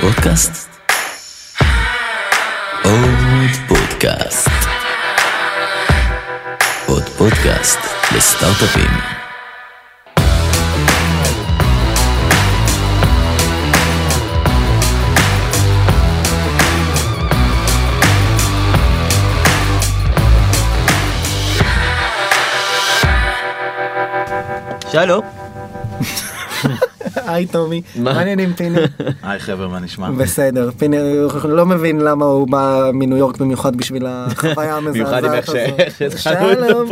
פודקאסט? עוד פודקאסט. עוד פודקאסט לסטארט-אפים. שלום. היי טומי, מה? העניינים פיני? היי חבר'ה, מה נשמע? בסדר, פיני לא מבין למה הוא בא מניו יורק במיוחד בשביל החוויה המזעזעת הזאת. שלום.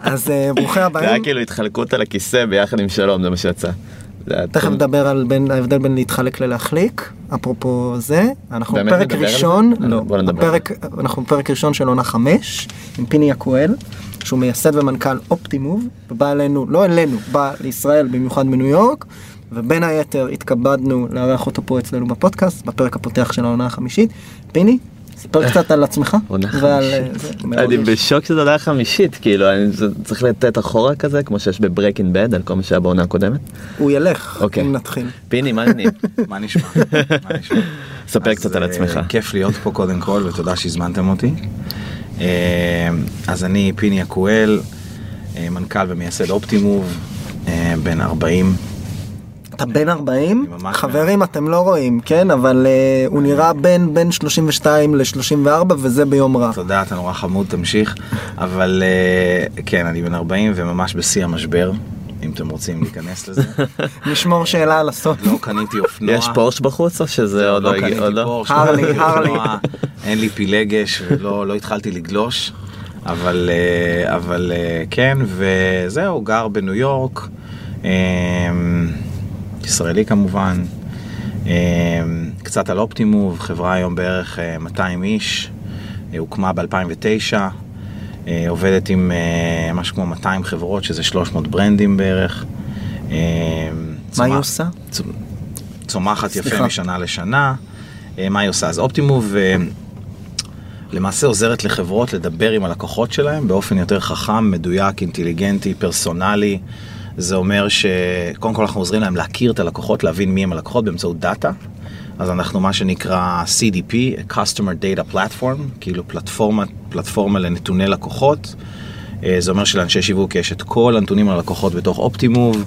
אז אה, ברוכים זה היה הבאים, כאילו התחלקות על הכיסא ביחד עם שלום זה מה שיצא. תכף. נדבר על בין- ההבדל בין להתחלק ללהחליק, אפרופו זה, אנחנו זה? ראשון, אה, לא. הפרק- אנחנו בפרק ראשון של עונה חמש, עם פיני יקואל, שהוא מייסד ומנכ"ל אופטימוב, ובא אלינו, לא אלינו, בא לישראל במיוחד מניו יורק, ובין היתר התכבדנו לארח אותו פה אצלנו בפודקאסט, בפרק הפותח של העונה החמישית. פיני, ספר קצת על עצמך, עונה ועל... חמישית. אה, אני. בשוק שזה עונה חמישית כאילו אני זה- צריך לתת אחורה כזה כמו שיש בברייקינג בד על כל מה שהיה בעונה הקודמת. הוא ילך, אוקיי. אם נתחיל. פיני מה העניינים? מה נשמע? מה נשמע? ספר קצת על אה, עצמך. כיף להיות פה קודם כל ותודה שהזמנתם אותי. אה, אז אני פיני יקואל, אה, מנכ"ל ומייסד אופטימוב, בן 40. אתה בן 40, אני ממש חברים אתם לא רואים, כן? אבל אה, הוא נראה בין בין 32 ל-34 וזה ביום רע. תודה, אתה נורא חמוד, תמשיך. אבל אה, כן, אני בן 40 וממש בשיא המשבר, אם אתם רוצים להיכנס לזה. נשמור שאלה על הסוף. לא קניתי אופנוע. יש פורש בחוץ או שזה עוד לא לא הגיע? קניתי לא? פורש, הרלי, לא קניתי הרלי. אופנוע, אין לי פילגש ולא לא התחלתי לגלוש, אבל, אה, אבל כן, וזהו, גר בניו יורק, אה, ישראלי כמובן, אה, קצת על אופטימוב, חברה היום בערך אה, 200 איש, אה, הוקמה ב-2009. עובדת עם אה, משהו כמו 200 חברות, שזה 300 ברנדים בערך. אה, מה היא עושה? צומחת סליחה. יפה משנה לשנה. אה, מה היא עושה? אז אופטימוב אה, למעשה עוזרת לחברות לדבר עם הלקוחות שלהם באופן יותר חכם, מדויק, אינטליגנטי, פרסונלי. זה אומר שקודם כל אנחנו עוזרים להם להכיר את הלקוחות, להבין מי הם הלקוחות באמצעות דאטה. אז אנחנו מה שנקרא CDP, Customer Data Platform, כאילו פלטפורמה, פלטפורמה לנתוני לקוחות. אה, זה אומר שלאנשי שיווק יש את כל הנתונים על הלקוחות בתוך אופטימוב,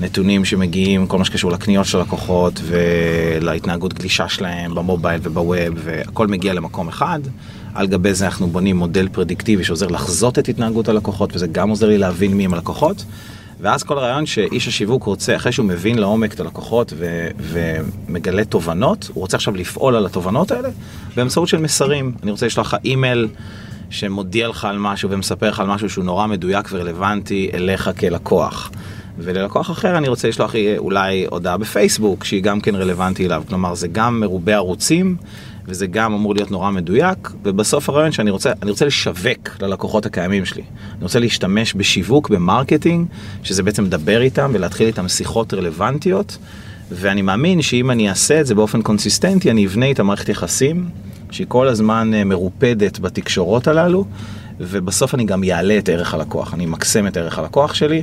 נתונים שמגיעים, כל מה שקשור לקניות של הלקוחות ולהתנהגות גלישה שלהם במובייל ובווב, והכל מגיע למקום אחד. על גבי זה אנחנו בונים מודל פרדיקטיבי שעוזר לחזות את התנהגות הלקוחות, וזה גם עוזר לי להבין מי הם הלקוחות. ואז כל הרעיון שאיש השיווק רוצה, אחרי שהוא מבין לעומק את הלקוחות ו- ומגלה תובנות, הוא רוצה עכשיו לפעול על התובנות האלה באמצעות של מסרים. אני רוצה לשלוח לך אימייל שמודיע לך על משהו ומספר לך על משהו שהוא נורא מדויק ורלוונטי אליך כלקוח. וללקוח אחר אני רוצה לשלוח אולי הודעה בפייסבוק שהיא גם כן רלוונטי אליו. כלומר זה גם מרובה ערוצים וזה גם אמור להיות נורא מדויק ובסוף הרעיון שאני רוצה, אני רוצה לשווק ללקוחות הקיימים שלי. אני רוצה להשתמש בשיווק, ב marketing, שזה בעצם לדבר איתם ולהתחיל איתם שיחות רלוונטיות. ואני מאמין שאם אני אעשה את זה באופן consistent י אני אבנה איתה מערכת יחסים שהיא כל הזמן אה, מרופדת בתקשורות הללו ובסוף אני גם אעלה את ערך הלקוח, אני אמקסם את ערך הלקוח שלי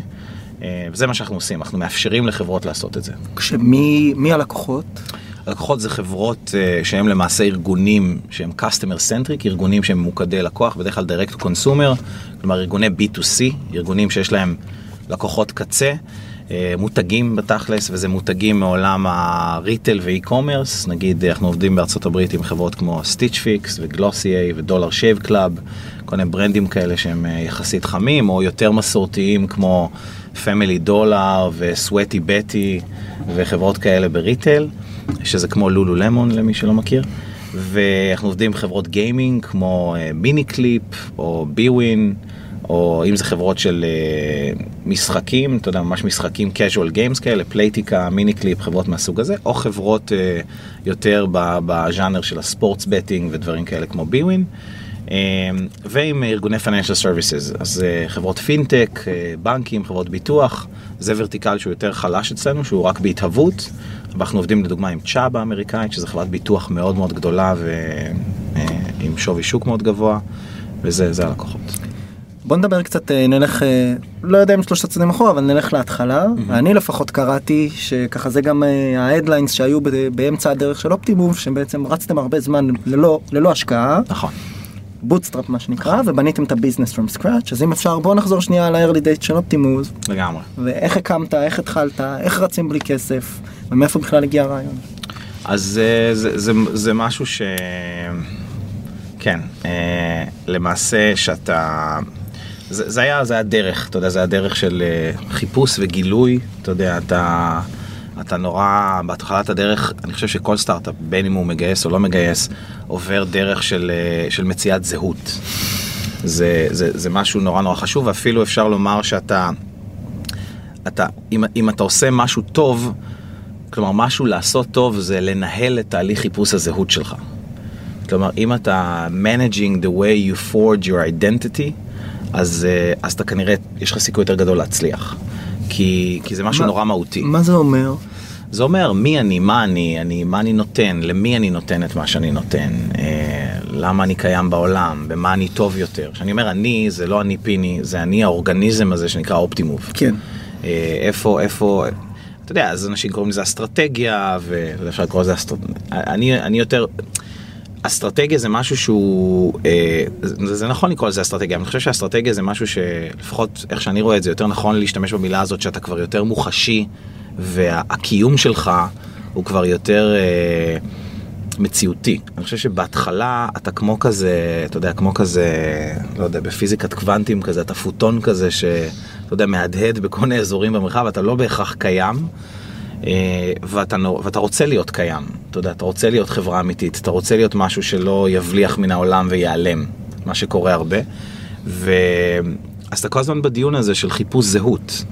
אה, וזה מה שאנחנו עושים, אנחנו מאפשרים לחברות לעשות את זה. כשמי מי הלקוחות? הלקוחות זה חברות uh, שהם למעשה ארגונים שהם customer centric, ארגונים שהם ממוקדי לקוח, בדרך כלל direct to consumer, כלומר ארגוני B2C, ארגונים שיש להם לקוחות קצה, uh, מותגים בתכלס, וזה מותגים מעולם ה retail ו e-commerce, נגיד אנחנו עובדים בארצות הברית עם חברות כמו Stitch Fix ו Glossier ו Dollar Shave Club, כל מיני brand ים כאלה שהם יחסית חמים, או יותר מסורתיים כמו Family Dollar ו Sweaty Betty וחברות כאלה ב retail. שזה כמו לולו למון למי שלא מכיר. ואנחנו עובדים עם חברות gaming כמו אה, Miniclip או bwin, או אם זה חברות של אה, משחקים, אתה יודע, ממש משחקים casual games כאלה, Playtika, Miniclip, חברות מהסוג הזה, או חברות אה, יותר בז'אנר של הספורטס בטינג ודברים כאלה כמו ביווין. אה, ועם ארגוני financial services, אז חברות פינטק, בנקים, חברות ביטוח, זה ורטיקל שהוא יותר חלש אצלנו, שהוא רק בהתהוות. ואנחנו עובדים לדוגמה עם צ'אבה האמריקאית, שזו חברת ביטוח מאוד מאוד גדולה ועם שווי שוק מאוד גבוה, וזה זה הלקוחות. בוא נדבר קצת, אה, נלך, אה, לא יודע אם שלושת הצדדים אחורה, אבל נלך להתחלה. אני לפחות קראתי שככה זה גם ה headlines שהיו באמצע הדרך של אופטימוב, שבעצם רצתם הרבה זמן ללא, ללא השקעה, נכון. bootstrap מה שנקרא, ובניתם את ה business from scratch, אז אם אפשר בוא נחזור שנייה על ה- early days של אופטימוב, לגמרי. ואיך הקמת, איך התחלת, איך רצים בלי כסף, ומאיפה בכלל הגיע הרעיון. אז אה, זה, זה, זה משהו ש... כן, אה, למעשה שאתה... זה, זה היה, זה היה דרך, אתה יודע, זה היה דרך של אה, חיפוש וגילוי, אתה יודע, אתה, אתה נורא, בהתחלת הדרך, אני חושב שכל סטארט-אפ, בין אם הוא מגייס או לא מגייס, עובר דרך של, אה, של מציאת זהות. זה, זה, זה משהו נורא נורא חשוב, ואפילו אפשר לומר שאתה, אתה, אם, אם אתה עושה משהו טוב, כלומר, משהו לעשות טוב זה לנהל את תהליך חיפוש הזהות שלך. כלומר, אם אתה managing the way you forge your identity, אז, אה, אז אתה כנראה, יש לך סיכוי יותר גדול להצליח. כי, כי זה משהו מה- נורא מהותי. מה זה אומר? זה אומר מי אני, מה אני, אני, מה אני נותן, למי אני נותן את מה שאני נותן, אה, למה אני קיים בעולם, במה אני טוב יותר. כשאני אומר אני, זה לא אני פיני, זה אני האורגניזם הזה שנקרא אופטימוב. כן. אה, איפה, איפה, אתה יודע, אז אנשים קוראים לזה אסטרטגיה, ואפשר לקרוא לזה אסטרטגיה. אני, אני יותר, אסטרטגיה זה משהו שהוא, אה, זה, זה נכון לקרוא לזה אסטרטגיה, אני חושב שאסטרטגיה זה משהו שלפחות איך שאני רואה את זה, יותר נכון להשתמש במילה הזאת שאתה כבר יותר מוחשי, והקיום שלך הוא כבר יותר אה, מציאותי. אני חושב שבהתחלה אתה כמו כזה, אתה יודע, כמו כזה, לא יודע, בפיזיקת קוונטים כזה, אתה פוטון כזה שאתה יודע, מהדהד בכל מיני אזורים במרחב, אתה לא בהכרח קיים. אה, ואתה, ואתה רוצה להיות קיים, אתה יודע, אתה רוצה להיות חברה אמיתית, אתה רוצה להיות משהו שלא יבליח מן העולם וייעלם, מה שקורה הרבה. ו... אז אתה כל הזמן בדיון הזה של חיפוש זהות.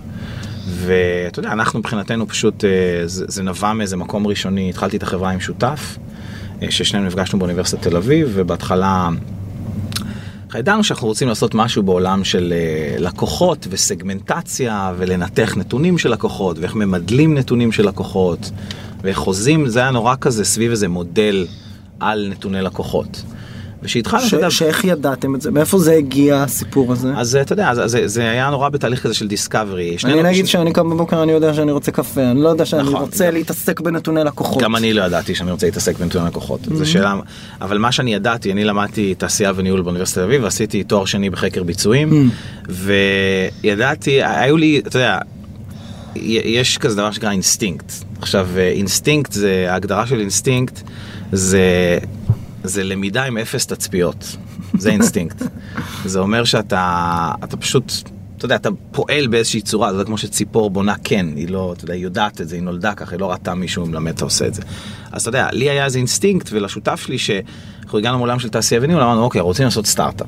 ואתה יודע, אנחנו מבחינתנו פשוט, אה, זה, זה נבע מאיזה מקום ראשוני, התחלתי את החברה עם שותף, אה, ששנינו נפגשנו באוניברסיטת תל אביב, ובהתחלה ידענו שאנחנו רוצים לעשות משהו בעולם של אה, לקוחות וסגמנטציה ולנתח נתונים של לקוחות ואיך ממדלים נתונים של לקוחות ואיך חוזים, זה היה נורא כזה סביב איזה מודל על נתוני לקוחות. ושהתחלנו, ש- אתה יודע, שאיך ידעתם את זה? מאיפה זה הגיע הסיפור הזה? אז אתה יודע, זה, זה, זה היה נורא בתהליך כזה של discovery. אני נגיד שאני קם בבוקר אני יודע שאני רוצה קפה אני לא יודע שאני נכון. רוצה להתעסק בנתוני לקוחות. גם אני לא ידעתי שאני רוצה להתעסק בנתוני לקוחות. זו שאלה, אבל מה שאני ידעתי, אני למדתי תעשייה וניהול באוניברסיטת תל אביב, ועשיתי תואר שני בחקר ביצועים, וידעתי, היו לי, אתה יודע, יש כזה דבר שנקרא אינסטינקט. עכשיו, אה, אינסטינקט זה, ההגדרה של אינסטינקט זה, זה למידה עם אפס תצפיות. זה אינסטינקט. זה אומר שאתה אתה פשוט, אתה יודע, אתה פועל באיזושהי צורה, זה כמו שציפור בונה כן, היא לא, אתה יודע, היא יודעת את זה, היא נולדה ככה, היא לא ראתה מישהו מלמד אותה עושה את זה. אז אתה יודע, לי היה איזה אינסטינקט, ולשותף שלי, שאנחנו הגענו מעולם של תעשייה וניהול, אמרנו, אוקיי, רוצים לעשות סטארט-אפ.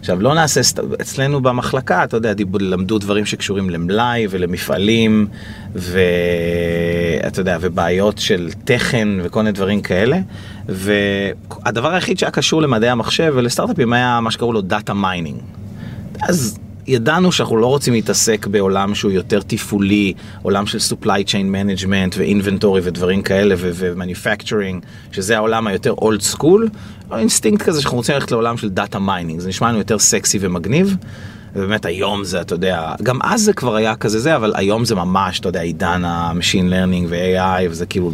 עכשיו, לא נעשה, סט- אצלנו במחלקה, אתה יודע, דיבו- למדו דברים שקשורים למלאי ולמפעלים, ואתה יודע, ובעיות של תכן וכל מיני דברים כאלה. והדבר היחיד שהיה קשור למדעי המחשב ולסטארט-אפים היה מה שקראו לו data mining. אז ידענו שאנחנו לא רוצים להתעסק בעולם שהוא יותר תפעולי, עולם של supply chain management ו-inventory ודברים כאלה ו-manufacturing, שזה העולם היותר old school, אינסטינקט כזה שאנחנו רוצים ללכת לעולם של data mining, זה נשמע לנו יותר סקסי ומגניב. ובאמת היום זה, אתה יודע, גם אז זה כבר היה כזה זה, אבל היום זה ממש, אתה יודע, עידן ה-machine learning ו-AI, וזה כאילו,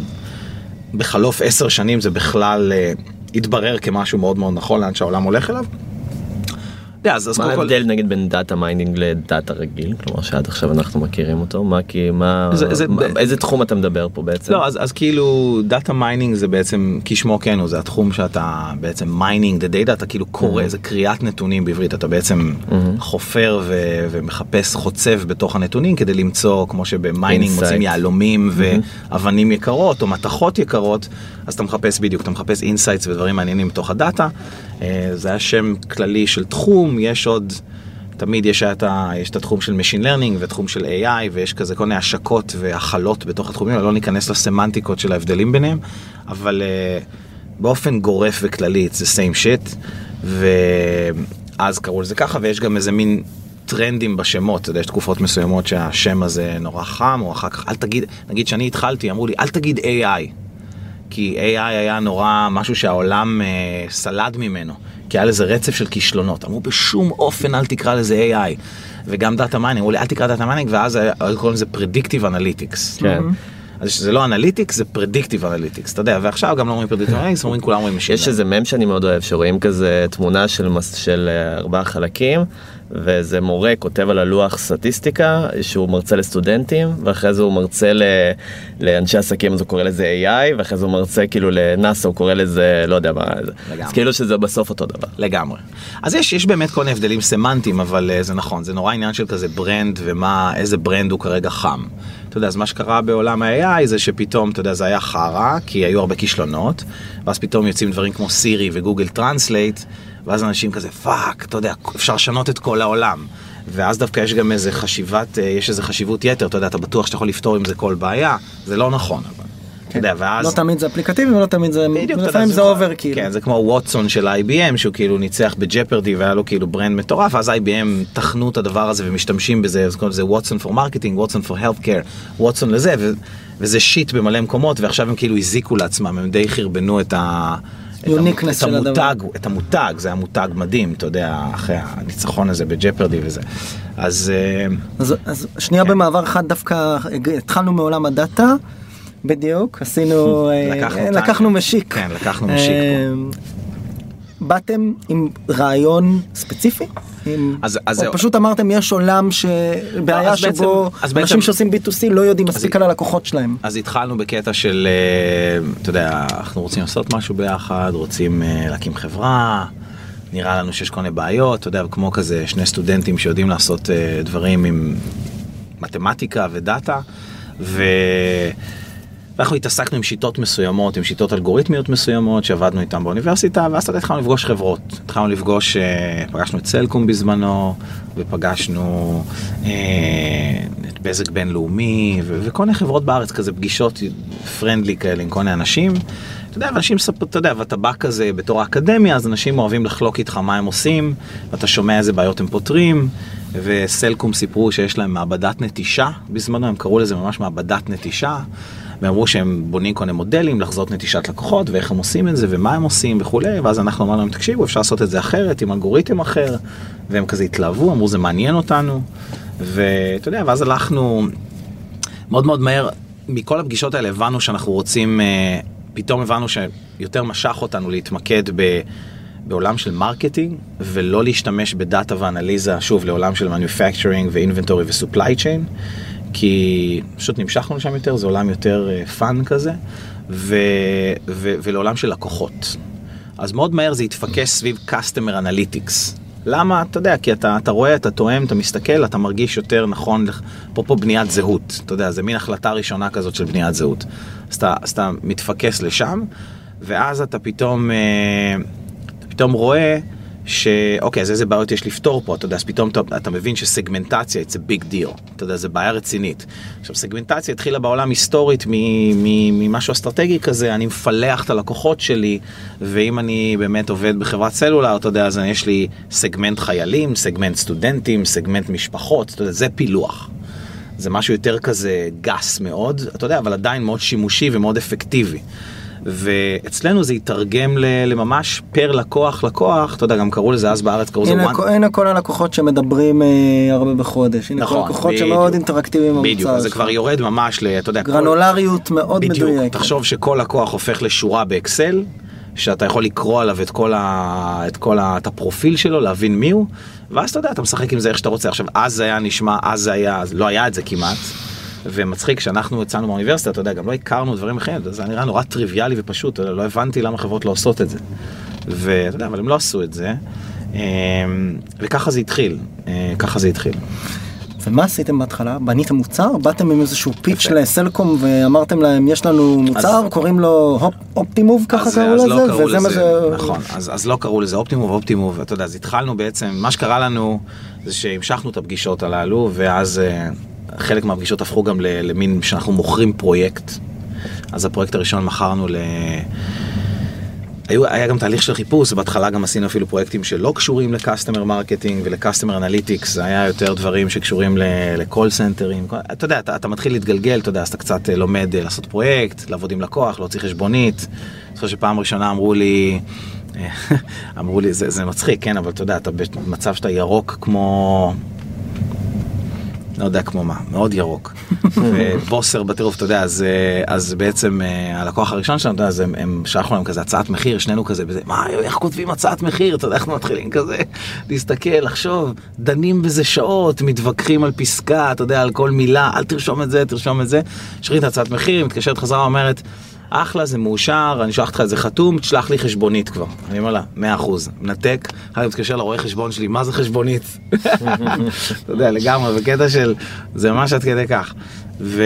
בחלוף עשר שנים זה בכלל אה, התברר כמשהו מאוד מאוד נכון לאן שהעולם הולך אליו. אז, מה קודם כל- ההבדל נגיד בין data mining לדאטה רגיל? כלומר שעד עכשיו אנחנו מכירים אותו, מה כי מה, זה- זה- מה- איזה תחום אתה מדבר פה בעצם? לא, אז, אז כאילו data mining זה בעצם כשמו כן הוא, זה התחום שאתה בעצם mining the data, אתה כאילו קורא, Mm-hmm. זה קריאת נתונים בעברית, אתה בעצם חופר ו- ומחפש חוצב בתוך הנתונים כדי למצוא, כמו שב-mining. מוצאים יהלומים ואבנים יקרות או מתכות יקרות, אז אתה מחפש בדיוק, אתה מחפש insights ודברים מעניינים בתוך הדאטה. אה, זה היה שם כללי של תחום, יש עוד... תמיד יש את, ה, יש את התחום של Machine Learning ותחום של AI ויש כזה כל מיני השקות והכלות בתוך התחומים, לא ניכנס לסמנטיקות של ההבדלים ביניהם, אבל uh, באופן גורף וכללי the same shit, ואז קראו לזה ככה ויש גם איזה מין טרנדים בשמות, אתה יודע, יש תקופות מסוימות שהשם הזה נורא חם, או אחר כך אל תגיד, נגיד שאני התחלתי, אמרו לי אל תגיד AI. כי AI היה נורא משהו שהעולם אה, סלד ממנו, כי היה לזה רצף של כישלונות. אמרו בשום אופן אל תקרא לזה AI. וגם data mining, אמרו לי אל תקרא data mining, ואז היו קוראים לזה predictive analytics. כן. אז שזה לא analytics, זה predictive analytics, אתה יודע, ועכשיו גם לא אומרים predictive analytics, אומרים כולם אומרים machine. יש איזה מם שאני מאוד אוהב שרואים כזה תמונה של, של אה, ארבעה חלקים ואיזה מורה כותב על הלוח סטטיסטיקה שהוא מרצה לסטודנטים ואחרי זה הוא מרצה ל, לאנשי עסקים אז הוא קורא לזה AI ואחרי זה הוא מרצה כאילו לנאסא הוא קורא לזה לא יודע מה זה. לגמרי. אז כאילו שזה בסוף אותו דבר. לגמרי. אז יש, יש באמת כל מיני הבדלים סמנטיים, אבל uh, זה נכון, זה נורא עניין של כזה brand ומה, איזה brand הוא כרגע חם. אתה יודע, אז מה שקרה בעולם ה-AI זה שפתאום, אתה יודע, זה היה חרא, כי היו הרבה כישלונות, ואז פתאום יוצאים דברים כמו סירי וגוגל טרנסלייט, ואז אנשים כזה, fuck, אתה יודע, אפשר לשנות את כל העולם. ואז דווקא יש גם איזה חשיבת, אה, יש איזה חשיבות יתר, אתה יודע, אתה בטוח שאתה יכול לפתור עם זה כל בעיה, זה לא נכון, אבל. אתה יודע, ואז... לא תמיד זה אפליקטיבי ולא תמיד זה, בדיוק, לפעמים זה over כאילו. כן, זה כמו ווטסון של IBM, שהוא כאילו ניצח בג'פרדי והיה לו כאילו brand מטורף, אז IBM תחנו את הדבר הזה ומשתמשים בזה, אז קוראים לזה ווטסון for marketing, ווטסון for healthcare, ווטסון לזה, ו- וזה שיט במלא מקומות, ועכשיו הם כאילו הזיקו לעצמם, הם די חרבנו את ה... את של הדבר. המותג, את המותג, זה היה מותג מדהים, אתה יודע, אחרי הניצחון הזה בג'פרדי וזה. אז אה, אז, אז שנייה כן. במעבר אחד דווקא התחלנו מעולם הדאטה, בדיוק, עשינו, אה, לקחנו אה. לקחנו משיק. כן, לקחנו משיק באתם עם רעיון ספציפי? עם... אז- אז או זהו. פשוט אמרתם יש עולם ש... בעיה אז בעצם- שבו אז אנשים בעצם- שעושים B2C לא יודעים מספיק על הלקוחות שלהם. אז התחלנו בקטע של, אה, אתה יודע, אנחנו רוצים לעשות משהו ביחד, רוצים אה, להקים חברה, נראה לנו שיש כל מיני בעיות, אתה יודע, כמו כזה שני סטודנטים שיודעים לעשות אה, דברים עם מתמטיקה ודאטה, ו... ואנחנו התעסקנו עם שיטות מסוימות, עם שיטות אלגוריתמיות מסוימות שעבדנו איתן באוניברסיטה, ואז התחלנו לפגוש חברות. התחלנו לפגוש, אה, פגשנו את סלקום בזמנו, ופגשנו אה, את בזק בינלאומי, ו- וכל מיני חברות בארץ, כזה פגישות פרנדלי כאלה עם כל מיני אנשים. אתה יודע, ואנשים מספר, אתה יודע, ואתה בא כזה בתור האקדמיה, אז אנשים אוהבים לחלוק איתך מה הם עושים, ואתה שומע איזה בעיות הם פותרים, וסלקום סיפרו שיש להם מעבדת נטישה, בזמנו הם קראו לזה ממש מעבדת נטישה, והם אמרו שהם בונים כל מיני מודלים לחזות נטישת לקוחות, ואיך הם עושים את זה, ומה הם עושים וכולי, ואז אנחנו אמרנו להם, תקשיבו, אפשר לעשות את זה אחרת, עם אלגוריתם אחר, והם כזה התלהבו, אמרו, זה מעניין אותנו, ואתה יודע, ואז הלכנו מאוד מאוד מהר, מכל הפגישות האלה הבנו שאנחנו רוצים, אה, פתאום הבנו שיותר משך אותנו להתמקד ב... בעולם של marketing ולא להשתמש בדאטה ואנליזה שוב לעולם של manufacturing ו-inventory ו-supply chain כי פשוט נמשכנו לשם יותר זה עולם יותר fun כזה ו- ו- ולעולם של לקוחות. אז מאוד מהר זה יתפקס סביב customer analytics. למה? אתה יודע, כי אתה, אתה רואה, אתה תואם, אתה מסתכל, אתה מרגיש יותר נכון, אפרופו בניית זהות, אתה יודע, זה מין החלטה ראשונה כזאת של בניית זהות. אז אתה, אז אתה מתפקס לשם, ואז אתה פתאום, אה, אתה פתאום רואה שאוקיי, אז איזה בעיות יש לפתור פה, אתה יודע, אז פתאום אתה, אתה מבין שסגמנטציה, it's a big deal, אתה יודע, זה בעיה רצינית. עכשיו, סגמנטציה התחילה בעולם היסטורית ממשהו אסטרטגי כזה, אני מפלח את הלקוחות שלי, ואם אני באמת עובד בחברת סלולר, אתה יודע, אז יש לי סגמנט חיילים, סגמנט סטודנטים, סגמנט משפחות, אתה יודע, זה פילוח. זה משהו יותר כזה גס מאוד, אתה יודע, אבל עדיין מאוד שימושי ומאוד אפקטיבי. ואצלנו זה יתרגם לממש פר לקוח לקוח, אתה יודע, גם קראו לזה אז בארץ, קראו לזה. כל- הנה כל הלקוחות שמדברים אה, הרבה בחודש, הנה כל נכון, הלקוחות בדיוק. שמאוד אינטראקטיביים עם בדיוק, המוצר אז זה. כבר יורד ממש ל... אתה יודע, כל- גרנולריות מאוד בדיוק, מדויקת. תחשוב שכל לקוח הופך לשורה באקסל, שאתה יכול לקרוא עליו את כל, ה... את כל ה... את הפרופיל שלו, להבין מי הוא, ואז אתה יודע, אתה משחק עם זה איך שאתה רוצה. עכשיו, אז זה היה נשמע, אז זה היה, לא היה את זה כמעט. ומצחיק, כשאנחנו יצאנו מהאוניברסיטה, אתה יודע, גם לא הכרנו דברים אחרים, זה נראה נורא טריוויאלי ופשוט, לא הבנתי למה חברות לא עושות את זה. ואתה יודע, אבל הם לא עשו את זה, אמ, וככה זה התחיל, אה, ככה זה התחיל. ומה עשיתם בהתחלה? בניתם מוצר? באתם עם איזשהו פיץ' יפה. לסלקום ואמרתם להם יש לנו מוצר קוראים לו הופ- אופטימוב ככה אז- קראו אז לא לזה קראו וזה מה לזה, זה... נכון, אז, אז לא קראו לזה אופטימוב, אופטימוב, אתה יודע, אז התחלנו בעצם, מה שקרה לנו זה שהמשכנו את הפגישות הללו, ואז אה, חלק מהפגישות הפכו גם למין שאנחנו מוכרים פרויקט. אז הפרויקט הראשון מכרנו ל... היו, היה גם תהליך של חיפוש, בהתחלה גם עשינו אפילו פרויקטים שלא קשורים ל-customer marketing ול-customer analytics, זה היה יותר דברים שקשורים לקול סנטרים, אתה יודע, אתה, אתה מתחיל להתגלגל, אתה יודע, אז אתה קצת אה, לומד אה, לעשות פרויקט, לעבוד עם לקוח, להוציא חשבונית. אני זוכר שפעם ראשונה אמרו לי, אמרו לי, זה, זה מצחיק, כן, אבל אתה יודע, אתה במצב שאתה ירוק כמו... לא יודע כמו מה, מאוד ירוק. ובוסר בטירוף, אתה יודע, אז, אה, אז בעצם אה, הלקוח הראשון שלנו, אתה יודע, אז הם, הם שלחנו להם כזה הצעת מחיר, שנינו כזה, בזה, מה, איך כותבים הצעת מחיר, אתה יודע, אנחנו מתחילים כזה להסתכל, לחשוב, דנים בזה שעות, מתווכחים על פסקה, אתה יודע, על כל מילה, אל תרשום את זה, תרשום את זה. שרית הצעת מחיר, מתקשרת חזרה, אומרת, אחלה, זה מאושר, אני שולח לך את זה חתום, תשלח לי חשבונית כבר. אני אומר לה, 100%, מנתק, אחר כך מתקשר לרואה חשבון שלי, מה זה חשבונית? אתה יודע, לגמרי, בקטע של, זה ממש עד כדי כך. ו...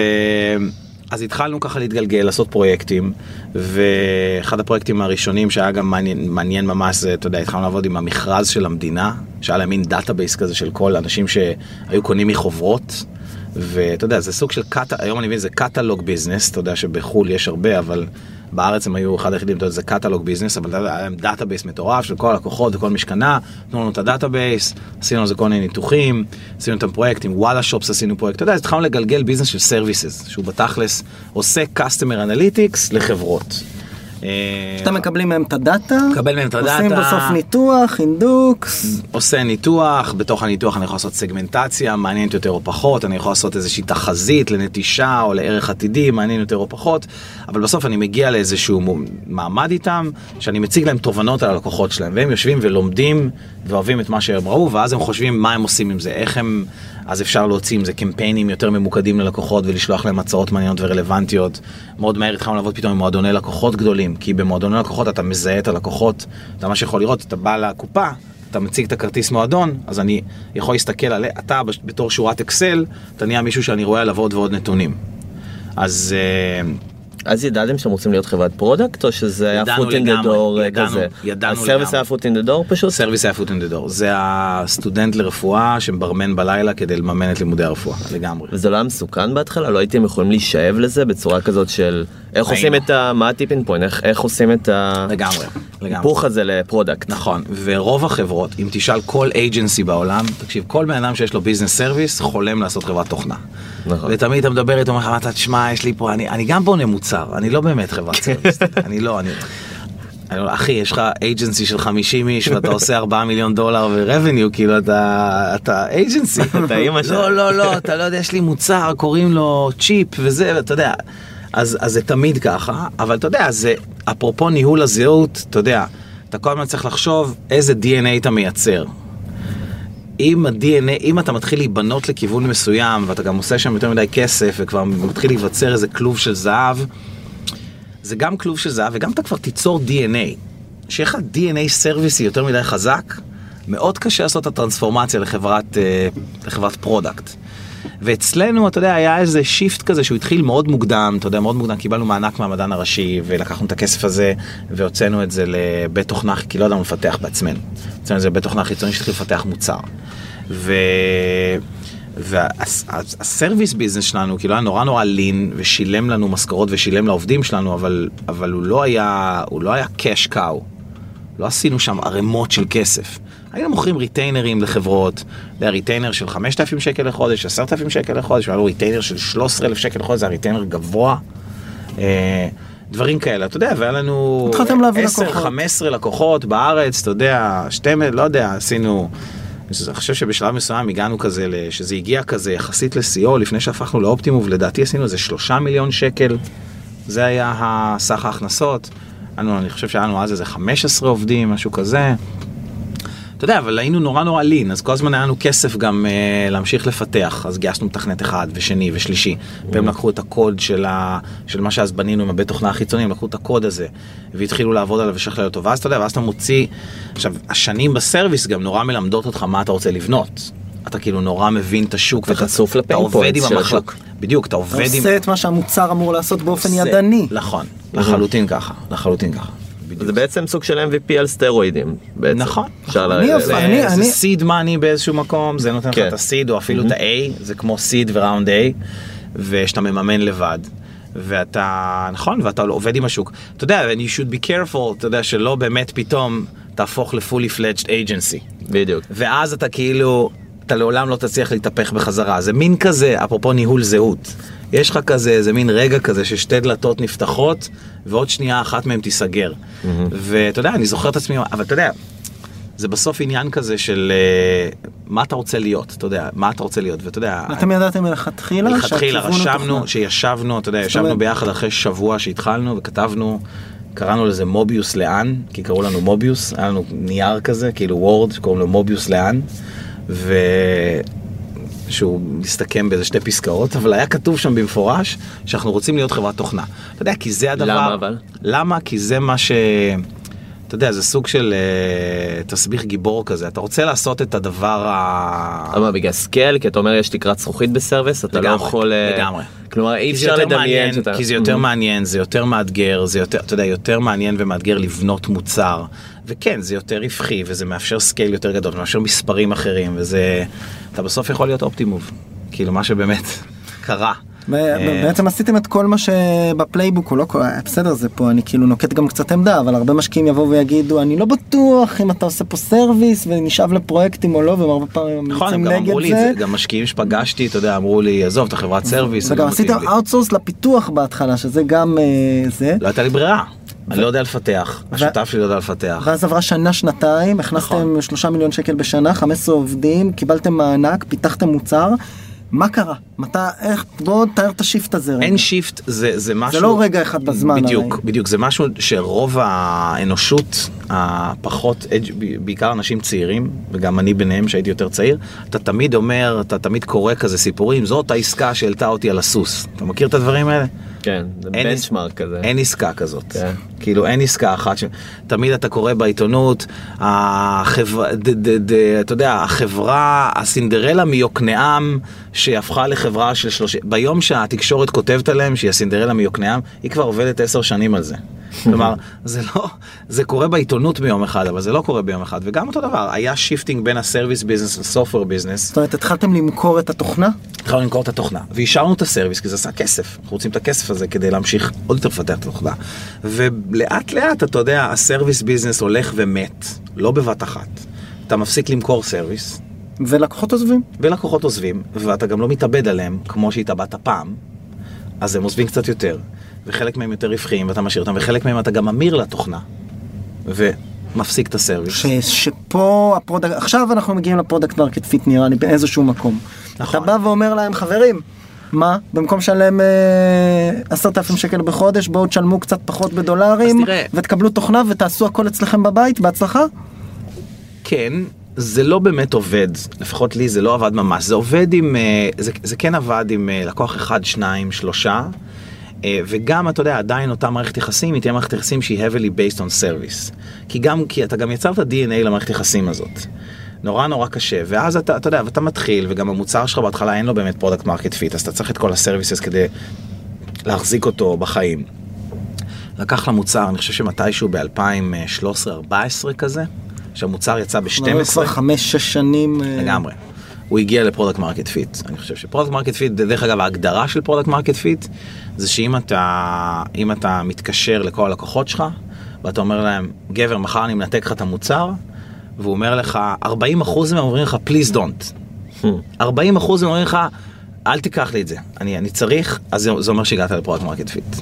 אז התחלנו ככה להתגלגל, לעשות פרויקטים, ואחד הפרויקטים הראשונים שהיה גם מעניין, מעניין ממש זה, אתה יודע, התחלנו לעבוד עם המכרז של המדינה, שהיה להם מין database כזה של כל האנשים שהיו קונים מחוברות. ואתה יודע, זה סוג של קאטה, היום אני מבין, זה קטלוג ביזנס, אתה יודע שבחו"ל יש הרבה, אבל בארץ הם היו אחד היחידים, אתה יודע, זה קטלוג ביזנס, אבל היה להם דאטאבייס מטורף של כל הלקוחות וכל משכנה, תנו לנו את הדאטאבייס, עשינו על זה כל מיני ניתוחים, עשינו את הפרויקטים, וואלה שופס עשינו פרויקט, אתה יודע, אז התחלנו לגלגל ביזנס של סרוויסס, שהוא בתכלס עושה customer analytics לחברות. שאתם מקבלים מהם את הדאטה, מקבל מהם את הדאטה, עושים בסוף ניתוח, אינדוקס, עושה ניתוח, בתוך הניתוח אני יכול לעשות סגמנטציה, מעניינת יותר או פחות, אני יכול לעשות איזושהי תחזית לנטישה או לערך עתידי, מעניין יותר או פחות, אבל בסוף אני מגיע לאיזשהו מעמד איתם, שאני מציג להם תובנות על הלקוחות שלהם, והם יושבים ולומדים ואוהבים את מה שהם ראו, ואז הם חושבים מה הם עושים עם זה, איך הם, אז אפשר להוציא עם זה קמפיינים יותר ממוקדים ללקוחות ולשלוח להם הצעות מעניינות ורלוונטיות. מאוד מהר התחלנו לעבוד פתאום עם מועדוני לקוחות גדולים, כי במועדוני לקוחות אתה מזהה את הלקוחות, אתה ממש יכול לראות, אתה בא לקופה, אתה מציג את הכרטיס מועדון, אז אני יכול להסתכל על, אתה בתור שורת אקסל, אתה נהיה מישהו שאני רואה עליו עוד ועוד נתונים. אז... אז ידעתם שאתם רוצים להיות חברת product או שזה היה foot in the door כזה? ידענו לגמרי. ה-service היה foot in the door פשוט? service היה foot in the door. זה הסטודנט לרפואה שמברמן בלילה כדי לממן את לימודי הרפואה, לגמרי. וזה לא היה מסוכן בהתחלה? לא הייתם יכולים להישאב לזה בצורה כזאת של איך עושים את ה... מה ה tipping point? איך, איך עושים את ה... לגמרי, לגמרי. היפוך הזה ל product. נכון, ורוב החברות, אם תשאל כל agency בעולם, תקשיב, כל בן אדם שיש לו business service חולם לעשות חברת תוכנה. נכון. ותמיד אתה מדבר איתו, אומר לך, תשמע, יש לי פה, אני, אני גם בונה מוצר, אני לא באמת חברת service, אני לא, אני... אחי יש לך agency של 50 איש ואתה עושה 4 מיליון דולר revenue כאילו אתה אתה agency אתה אימא שלך. לא לא לא אתה לא יודע יש לי מוצר קוראים לו צ'יפ וזה ואתה יודע אז, אז זה תמיד ככה, אבל אתה יודע, זה אפרופו ניהול הזהות, אתה יודע, אתה כל הזמן צריך לחשוב איזה DNA אתה מייצר. אם ה-DNA, אם אתה מתחיל להיבנות לכיוון מסוים, ואתה גם עושה שם יותר מדי כסף, וכבר מתחיל להיווצר איזה כלוב של זהב, זה גם כלוב של זהב, וגם אתה כבר תיצור DNA. שיהיה לך DNA service י יותר מדי חזק, מאוד קשה לעשות את הטרנספורמציה לחברת, אה, לחברת product. ואצלנו, אתה יודע, היה איזה shift כזה שהוא התחיל מאוד מוקדם, אתה יודע, מאוד מוקדם, קיבלנו מענק מהמדען הראשי, ולקחנו את הכסף הזה, והוצאנו את זה לבית תוכנה, כי לא ידענו לפתח בעצמנו. הוצאנו את זה לבית תוכנה חיצוני שהתחיל לפתח מוצר. ו... וה service business שלנו כאילו היה נורא נורא lean ושילם לנו משכורות ושילם לעובדים שלנו אבל אבל הוא לא היה הוא לא היה cash cow. לא עשינו שם ערימות של כסף. היינו מוכרים retainer ים לחברות, זה היה retainer של 5,000 שקל לחודש, 10,000 שקל לחודש, והיה לו retainer של 13,000 שקל לחודש, זה היה retainer גבוה. אה, דברים כאלה, אתה יודע, והיה לנו 10-15 לקוחות בארץ, אתה יודע, 12, לא יודע, עשינו, אני חושב שבשלב מסוים הגענו כזה, שזה הגיע כזה יחסית לשיאו, לפני שהפכנו לאופטימוב, לדעתי עשינו איזה 3 מיליון שקל, זה היה הסך ההכנסות. אני חושב שהיה לנו אז איזה 15 עובדים, משהו כזה. אתה יודע, אבל היינו נורא נורא לין, אז כל הזמן היה לנו כסף גם uh, להמשיך לפתח, אז גייסנו מתכנת אחד ושני ושלישי, והם לקחו את הקוד של, ה, של מה שאז בנינו עם הבית תוכנה החיצוני, הם לקחו את הקוד הזה, והתחילו לעבוד עליו ושכלל אותו, ואז אתה יודע, ואז אתה מוציא, עכשיו, השנים בסרוויס גם נורא מלמדות אותך מה אתה רוצה לבנות. אתה כאילו נורא מבין את השוק, ואתה חשוף לפיינפוינט של השוק. בדיוק, אתה עובד עם... אתה עושה את מה שהמוצר אמור לעשות באופן ידני. נכון, לחלוטין ככה, לחלוטין ככה. זה בעצם סוג של MVP על סטרואידים. בעצם. נכון. אפשר אני ל- אופ- ל- אני- זה סיד מאני באיזשהו מקום, זה נותן לך כן. את הסיד או אפילו את ה-A, זה כמו סיד וראונד A, ושאתה מממן לבד. ואתה, נכון, ואתה עובד עם השוק. אתה יודע, and you should be careful, אתה יודע, שלא באמת פתאום תהפוך ל-fully fledged agency. בדיוק. ואז אתה כאילו, אתה לעולם לא תצליח להתהפך בחזרה. זה מין כזה, אפרופו ניהול זהות. יש לך כזה, איזה מין רגע כזה ששתי דלתות נפתחות, ועוד שנייה אחת מהן תיסגר. ואתה יודע, אני זוכר את עצמי, אבל אתה יודע, זה בסוף עניין כזה של אה, מה אתה רוצה להיות, אתה יודע, מה אתה רוצה להיות, ואתה יודע, אתם ידעתם מלכתחילה מלכתחילה רשמנו? שישבנו, אתה יודע, ישבנו ביחד אחרי שבוע שהתחלנו וכתבנו, קראנו לזה מוביוס לאן, כי קראו לנו מוביוס, היה לנו נייר כזה, כאילו וורד, שקוראים לו מוביוס לאן, ו... שהוא מסתכם באיזה שתי פסקאות, אבל היה כתוב שם במפורש שאנחנו רוצים להיות חברת תוכנה. אתה יודע, כי זה הדבר... למה אבל? למה? כי זה מה ש... אתה יודע, זה סוג של אה, תסביך גיבור כזה, אתה רוצה לעשות את הדבר ה... אבל בגלל scale, כי אתה אומר יש תקרת זכוכית ב service, אתה לא לגמרי, יכול... אה, לגמרי. כלומר אי אפשר לדמיין מעניין, שאתה... כי זה יותר mhm. מעניין, זה יותר מאתגר, זה יותר, אתה יודע, יותר מעניין ומאתגר לבנות מוצר. וכן, זה יותר רווחי, וזה מאפשר scale יותר גדול, ומאפשר מספרים אחרים, וזה... אתה בסוף יכול להיות אופטימוב. כאילו, מה שבאמת קרה. אה, בעצם עשיתם את כל מה שב playbook הוא לא כל... בסדר זה פה אני כאילו נוקט גם קצת עמדה אבל הרבה משקיעים יבואו ויגידו אני לא בטוח אם אתה עושה פה service ונשאב לפרויקטים או לא והם הרבה פעמים נכון, יוצאים הם גם אמרו נגד לי את זה. זה, גם משקיעים שפגשתי, אתה יודע, אמרו לי, עזוב, אתה חברת service. זה וגם לא עשיתם מתאים לי." outsource לפיתוח בהתחלה שזה גם אה, זה. לא הייתה לי ברירה. אני לא יודע לפתח, השותף שלי לא יודע לפתח. ואז עברה שנה שנתיים הכנסתם נכון. שלושה מיליון שקל בשנה 15 עובדים קיבלתם מענק פיתחתם מוצר. מה קרה? מתי, איך, בוא תאר את ה shift הזה רגע. אין shift, זה, זה משהו... לא רגע אחד בזמן, בדיוק, הרי. בדיוק, זה משהו שרוב האנושות, הפחות, בעיקר אנשים צעירים, וגם אני ביניהם שהייתי יותר צעיר, אתה תמיד אומר, אתה תמיד קורא כזה סיפורים, זאת העסקה שהעלתה אותי על הסוס. אתה מכיר את הדברים האלה? כן, זה benchmark כזה. אין עסקה כזאת. כן. כאילו אין עסקה אחת ש... תמיד אתה קורא בעיתונות, החברה, ד, ד, ד, אתה יודע, החברה, הסינדרלה מיוקנעם, שהפכה לחברה של שלושים, ביום שהתקשורת כותבת עליהם שהיא הסינדרלה מיוקנעם, היא כבר עובדת עשר שנים על זה. כלומר, זה לא, זה קורה בעיתונות ביום אחד, אבל זה לא קורה ביום אחד. וגם אותו דבר, היה shifting בין ה service business ל software business. זאת אומרת התחלתם למכור את התוכנה? התחלנו למכור את התוכנה, והשארנו את ה service כי זה עשה כסף, אנחנו רוצים את הכסף הזה כדי להמשיך עוד יותר לפתח את התוכנה. ולאט לאט, אתה יודע, ה service business הולך ומת, לא בבת אחת. אתה מפסיק למכור service, ולקוחות עוזבים. ולקוחות עוזבים, ואתה גם לא מתאבד עליהם כמו שהתאבדת פעם, אז הם עוזבים קצת יותר, וחלק מהם יותר רווחיים ואתה משאיר אותם, וחלק מהם אתה גם ממיר לתוכנה, ומפסיק את ה service. ש, שפה ה product, עכשיו אנחנו מגיעים ל product market fit נראה לי באיזשהו מקום. נכון. אתה בא ואומר להם חברים, מה, במקום לשלם אה, עשרת אלפים שקל בחודש בואו תשלמו קצת פחות בדולרים. ותקבלו תוכנה ותעשו הכל אצלכם בבית בהצלחה? כן, זה לא באמת עובד, לפחות לי זה לא עבד ממש, זה עובד עם, אה, זה, זה כן עבד עם אה, לקוח אחד, שניים, שלושה, וגם אתה יודע, עדיין אותה מערכת יחסים היא תהיה מערכת יחסים שהיא heavily based on service, כי גם, כי אתה גם יצרת DNA למערכת יחסים הזאת. נורא נורא קשה, ואז אתה, אתה יודע, ואתה מתחיל, וגם המוצר שלך בהתחלה אין לו באמת product market fit, אז אתה צריך את כל ה services כדי להחזיק אותו בחיים. לקח למוצר, אני חושב שמתישהו ב-2013-2014 כזה, שהמוצר יצא ב-12. כבר חמש שש שנים. אה, לגמרי. הוא הגיע ל product market fit. אני חושב ש product market fit, דרך אגב, ההגדרה של product market fit, זה שאם אתה, אתה מתקשר לכל הלקוחות שלך, ואתה אומר להם, גבר, מחר אני מנתק לך את המוצר, והוא אומר לך, 40% מהם אומרים לך, please don't. 40% מהם אומרים לך, אל תיקח לי את זה, אני, אני צריך, אז זה, זה אומר שהגעת ל product market fit.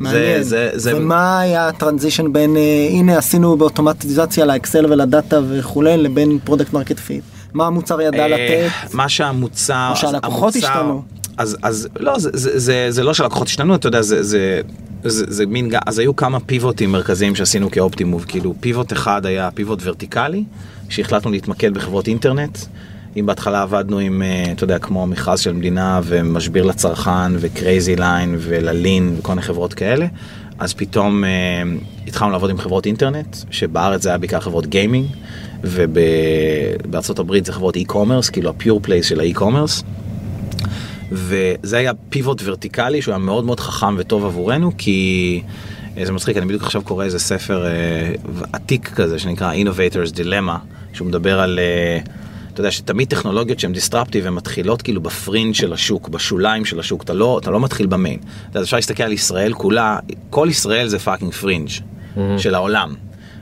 מעניין. זה, זה, ומה היה ה transition בין אה, הנה עשינו באוטומטיזציה לאקסל ולדאטה וכולי לבין product market fit? מה המוצר ידע אה, לתת? מה שהמוצר... או שהלקוחות השתנו. אז, אז לא, זה, זה, זה, זה לא שהלקוחות השתנו, אתה יודע, זה, זה, זה, זה מין, אז היו כמה pivot ים מרכזיים שעשינו כאופטימוב, כאילו pivot אחד היה pivot ורטיקלי, שהחלטנו להתמקד בחברות אינטרנט. אם בהתחלה עבדנו עם, אה, אתה יודע, כמו מכרז של מדינה ומשביר לצרכן וקרייזי ליין וללין וכל מיני חברות כאלה, אז פתאום אה, התחלנו לעבוד עם חברות אינטרנט, שבארץ זה היה בעיקר חברות gaming, ובארצות הברית זה חברות e-commerce, כאילו ה pure plays של ה e-commerce. וזה היה פיבוט ורטיקלי שהוא היה מאוד מאוד חכם וטוב עבורנו כי אה, זה מצחיק אני בדיוק עכשיו קורא איזה ספר אה, עתיק כזה שנקרא Innovators Dilemma שהוא מדבר על אה, אתה יודע שתמיד טכנולוגיות שהן disruptive הן מתחילות כאילו בפרינג' של השוק, בשוליים של השוק, אתה לא, אתה לא מתחיל ב main. אתה יודע, אפשר להסתכל על ישראל כולה, כל ישראל זה fucking fringe של העולם.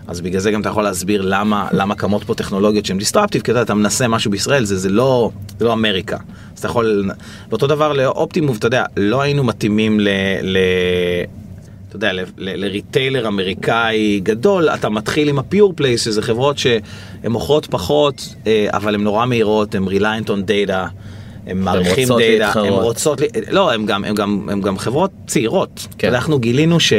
אז בגלל זה גם אתה יכול להסביר למה, למה קמות פה טכנולוגיות שהן disruptive, כי אתה, אתה מנסה משהו בישראל, זה, זה, לא, זה לא אמריקה. אז אתה יכול, ואותו דבר לאופטימוב, אתה יודע, לא היינו מתאימים ל... ל אתה יודע, ל retailer אמריקאי גדול, אתה מתחיל עם ה pure plays, שזה חברות שהן מוכרות פחות, אה, אבל הן נורא מהירות, הן reliant on data, הן מעריכים דאטה, הן להתחרות. רוצות, ל- לא, הן גם, גם, גם חברות צעירות. כן. אנחנו גילינו ש...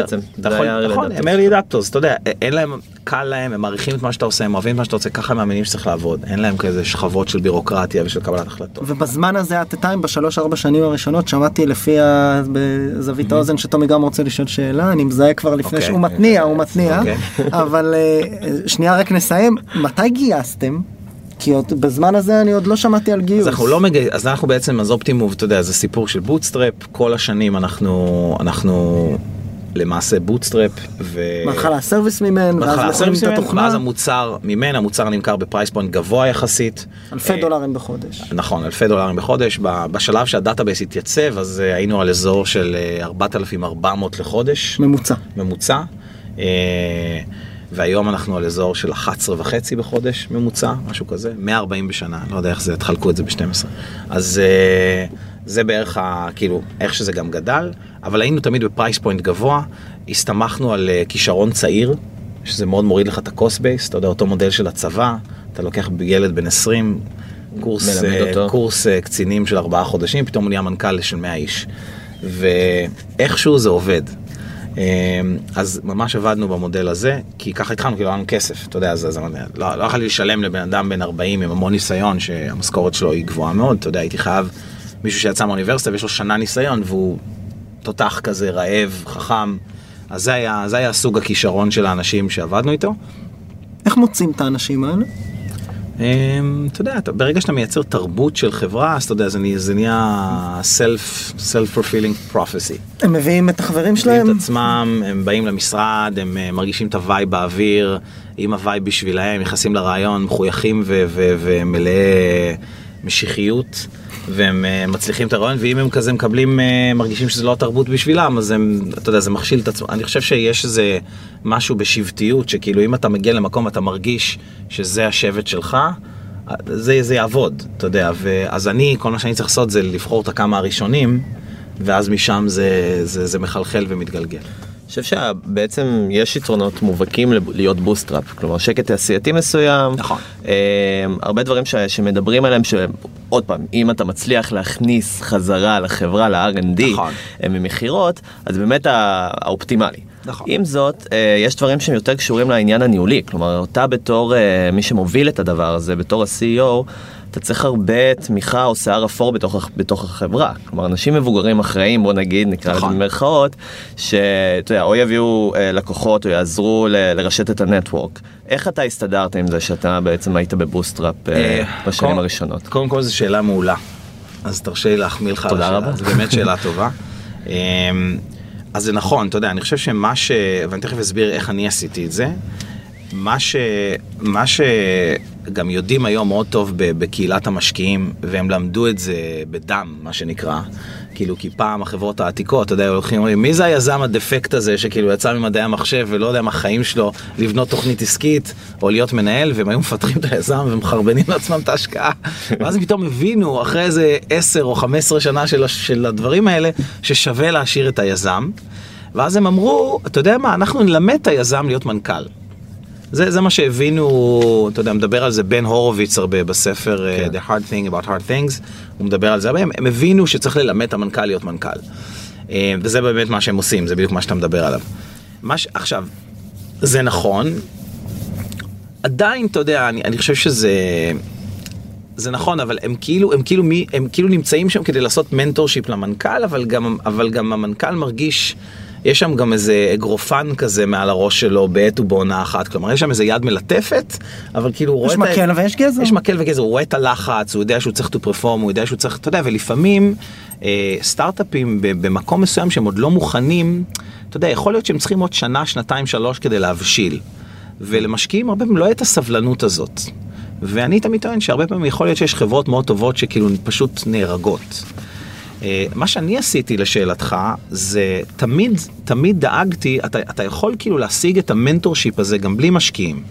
בעצם. זה נכון, early נכון, adopters. הם early adopters, אתה יודע, אין להם, קל להם, הם מעריכים את מה שאתה עושה, הם אוהבים את מה שאתה עושה, ככה הם מאמינים שצריך לעבוד, אין להם כזה שכבות של בירוקרטיה ושל קבלת החלטות. ובזמן הזה, at the time, בשלוש ארבע שנים הראשונות, שמעתי לפי ה- בזווית האוזן שטומי גם רוצה לשאול שאלה, אני מזהה כבר לפני אוקיי. שהוא מתניע, הוא מתניע, אוקיי. אבל אה, שנייה רק נסיים, מתי גייסתם? כי עוד בזמן הזה אני עוד לא שמעתי על גיוס. אז אנחנו לא מגייס, אז אנחנו בעצם, אז אופטימוב, אתה יודע, זה סיפור של bootstrap, כל השנים אנחנו, אנחנו למעשה bootstrap, ו... בהתחלה ה service מימן, בהתחלה ואז מוכרים את התוכנה, ואז המוצר ממנה, המוצר נמכר ב price point גבוה יחסית. אלפי אה, דולרים בחודש. נכון, אלפי דולרים בחודש. בשלב שה database התייצב, אז אה, היינו על אזור של אה, 4,400 לחודש, ממוצע. ממוצע. אה, והיום אנחנו על אזור של 11 וחצי בחודש ממוצע, משהו כזה, 140 בשנה, לא יודע איך זה, תחלקו את זה ב-12. אז אה, זה בערך, ה, כאילו, איך שזה גם גדל, אבל היינו תמיד ב price point גבוה, הסתמכנו על אה, כישרון צעיר, שזה מאוד מוריד לך את ה-cost base, אתה יודע, אותו מודל של הצבא, אתה לוקח ילד בן 20, קורס, אה. קורס אה, קצינים של ארבעה חודשים, פתאום הוא נהיה מנכ"ל של 100 איש. ואיכשהו זה עובד. אז ממש עבדנו במודל הזה, כי ככה התחלנו, כי לא היה לנו כסף, אתה יודע, אז, אז לא, לא יכולתי לשלם לבן אדם בן 40 עם המון ניסיון, שהמשכורת שלו היא גבוהה מאוד, אתה יודע, הייתי חייב מישהו שיצא מהאוניברסיטה ויש לו שנה ניסיון, והוא תותח כזה, רעב, חכם. אז זה היה, זה היה סוג הכישרון של האנשים שעבדנו איתו. איך מוצאים את האנשים האלה? אמ, אתה יודע, אתה- ברגע שאתה מייצר תרבות של חברה, אז אתה יודע, זה נהיה- self, self-fulfilling prophecy. הם מביאים את החברים מביאים שלהם? את עצמם, הם באים למשרד, הם אה, מרגישים את ה vibe באוויר, עם ה vibe בשבילהם, נכנסים לרעיון, מחויכים ומלאי משיחיות, והם אה, מצליחים את הרעיון, ואם הם כזה מקבלים, אה, מרגישים שזה לא התרבות בשבילם, אז הם, אתה יודע, זה מכשיל את עצמו. אני חושב שיש איזה משהו בשבטיות, שכאילו אם אתה מגיע למקום ואתה מרגיש שזה השבט שלך, זה, זה יעבוד, אתה יודע, ואז אני, כל מה שאני צריך לעשות זה לבחור את הכמה הראשונים, ואז משם זה, זה, זה מחלחל ומתגלגל. חושב שבעצם יש יתרונות מובהקים להיות bootstrap, כלומר שקט תעשייתי מסוים, נכון. אה, הרבה דברים ש, שמדברים עליהם שעוד פעם אם אתה מצליח להכניס חזרה לחברה ל-R&D נכון. אה, ממכירות אז באמת ה- האופטימלי. נכון. עם זאת אה, יש דברים שהם יותר קשורים לעניין הניהולי כלומר אתה בתור אה, מי שמוביל את הדבר הזה בתור ה-CEO אתה צריך הרבה תמיכה או שיער אפור בתוך, בתוך החברה כלומר אנשים מבוגרים אחראים בוא נגיד נקרא לזה נכון. במרכאות שאתה יודע או יביאו אה, לקוחות או יעזרו ל- לרשת את הנטוורק איך אתה הסתדרת עם זה שאתה בעצם היית בבוסטראפ אה, אה, בשנים קודם- הראשונות. קודם כל זו שאלה מעולה. אז תרשה לי להחמיא לך על תודה השאלה, רבה. זו באמת שאלה טובה. אמ, אז זה נכון, אתה יודע, אני חושב שמה ש... ואני תכף אסביר איך אני עשיתי את זה. מה ש... מה שגם יודעים היום מאוד טוב בקהילת המשקיעים, והם למדו את זה בדם, מה שנקרא. כאילו, כי פעם החברות העתיקות, אתה יודע, הולכים אומרים, מי זה היזם הדפקט הזה שכאילו יצא ממדעי המחשב ולא יודע מה החיים שלו לבנות תוכנית עסקית או להיות מנהל, והם היו מפטרים את היזם ומחרבנים לעצמם את ההשקעה. ואז פתאום הבינו, אחרי איזה 10 או 15 שנה של, של הדברים האלה, ששווה להשאיר את היזם. ואז הם אמרו, אתה יודע מה, אנחנו נלמד את היזם להיות מנכ"ל. זה, זה מה שהבינו, אתה יודע, מדבר על זה בן הורוביץ הרבה בספר כן. uh, The Hard Thing About Hard Things, הוא מדבר על זה הרבה, הם, הם הבינו שצריך ללמד את המנכ"ל להיות מנכ"ל. Uh, וזה באמת מה שהם עושים, זה בדיוק מה שאתה מדבר עליו. מה ש... עכשיו, זה נכון, עדיין, אתה יודע, אני, אני חושב שזה... זה נכון, אבל הם כאילו, הם כאילו מי, הם כאילו נמצאים שם כדי לעשות mentorship למנכ"ל, אבל גם, אבל גם המנכ"ל מרגיש, יש שם גם איזה אגרופן כזה מעל הראש שלו בעת ובעונה אחת, כלומר יש שם איזה יד מלטפת, אבל כאילו הוא רואה יש את ה- מקל ויש גזר. יש מקל וגזר, הוא רואה את הלחץ, הוא יודע שהוא צריך to perform, הוא יודע שהוא צריך, אתה יודע, ולפעמים אה, סטארט-אפים במקום מסוים שהם עוד לא מוכנים, אתה יודע, יכול להיות שהם צריכים עוד שנה, שנתיים, שלוש כדי להבשיל. ולמשקיעים הרבה פעמים לא את הסבלנות הזאת. ואני תמיד טוען שהרבה פעמים יכול להיות שיש חברות מאוד טובות שכאילו פשוט נהרגות. אה, מה שאני עשיתי לשאלתך, זה תמיד, תמיד דאגתי, אתה, אתה יכול כאילו להשיג את המנטורשיפ הזה גם בלי משקיעים.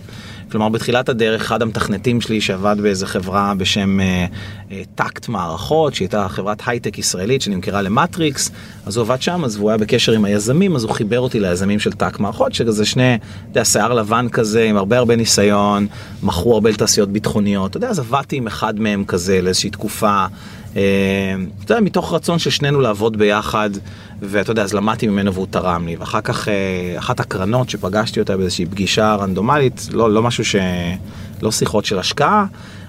כלומר, בתחילת הדרך, אחד המתכנתים שלי שעבד באיזה חברה בשם אה, אה, טאקט מערכות, שהייתה חברת הייטק ישראלית שנמכרה למטריקס, אז הוא עבד שם, אז הוא היה בקשר עם היזמים, אז הוא חיבר אותי ליזמים של טאקט מערכות, שזה שני, אתה יודע, שיער לבן כזה, עם הרבה הרבה ניסיון, מכרו הרבה לתעשיות ביטחוניות, אתה יודע, אז עבדתי עם אחד מהם כזה לאיזושהי תקופה. אה, אתה יודע, מתוך רצון של שנינו לעבוד ביחד, ואתה יודע, אז למדתי ממנו והוא תרם לי, ואחר כך אה, אחת הקרנות שפגשתי אותה באיזושהי פגישה רנדומלית, לא, לא משהו ש... לא שיחות של השקעה,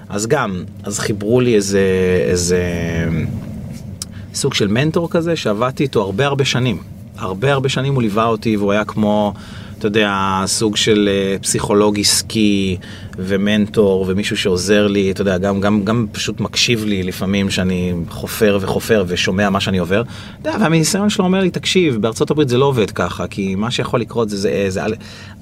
אז גם, אז חיברו לי איזה, איזה סוג של מנטור כזה, שעבדתי איתו הרבה הרבה שנים. הרבה הרבה שנים הוא ליווה אותי והוא היה כמו, אתה יודע, סוג של אה, פסיכולוג עסקי ומנטור ומישהו שעוזר לי, אתה יודע, גם, גם, גם פשוט מקשיב לי לפעמים שאני חופר וחופר ושומע מה שאני עובר. אתה יודע, והמניסיון שלו אומר לי, תקשיב, בארצות הברית זה לא עובד ככה, כי מה שיכול לקרות זה, זה, זה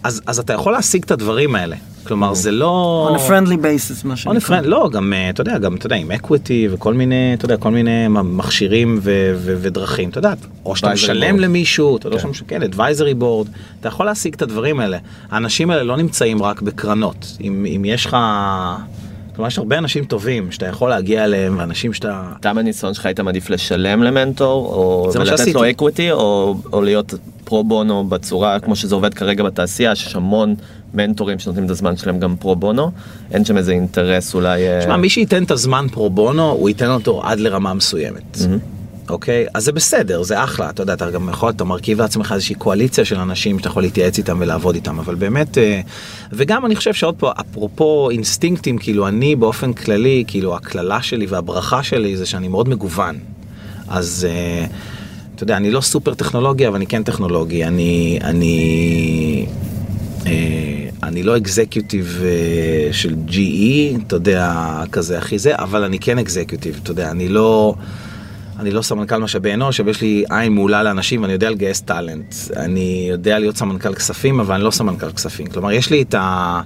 אז, אז אתה יכול להשיג את הדברים האלה. כלומר, זה לא... on a friendly basis, מה on a שנקרא. friend, לא, גם, אה, אתה יודע, גם, אתה יודע, עם אקוויטי וכל מיני, אתה יודע, כל מיני מכשירים ו- ו- ודרכים, אתה יודע, או שאתה Advisory משלם board. למישהו, אתה יודע, שאתה משלם, כן, advisory board, אתה יכול להשיג את הדברים האלה. האנשים האלה לא נמצאים רק בקרנות. אם, אם יש לך, כלומר, יש הרבה אנשים טובים שאתה יכול להגיע אליהם, ואנשים שאתה... אתה בניסיון שלך היית מעדיף לשלם למנטור, או לתת. לו equity, או, או להיות פרו בונו בצורה כמו שזה עובד כרגע בתעשייה, שיש המון מנטורים שנותנים את הזמן שלהם גם פרו בונו, אין שם איזה אינטרס אולי... אה, תשמע, מי שייתן את הזמן פרו בונו, הוא ייתן אותו עד לרמה מסוימת. אוקיי? אז זה בסדר, זה אחלה, אתה יודע, אתה גם יכול, אתה מרכיב לעצמך איזושהי קואליציה של אנשים שאתה יכול להתייעץ איתם ולעבוד איתם, אבל באמת, אה, וגם אני חושב שעוד פה, אפרופו אינסטינקטים, כאילו אני באופן כללי, כאילו הקללה שלי והברכה שלי זה שאני מאוד מגוון. אז אה, אתה יודע, אני לא סופר טכנולוגי, אבל אני כן טכנולוגי, אני, אני, אה, אני לא executive אה, של GE, אתה יודע, כזה הכי זה, אבל אני כן executive, אתה יודע, אני לא... אני לא סמנכ"ל משאבי אנוש, אבל יש לי עין מעולה לאנשים ואני יודע לגייס talent. אני יודע להיות סמנכ"ל כספים, אבל אני לא סמנכ"ל כספים. כלומר, יש לי את, ה,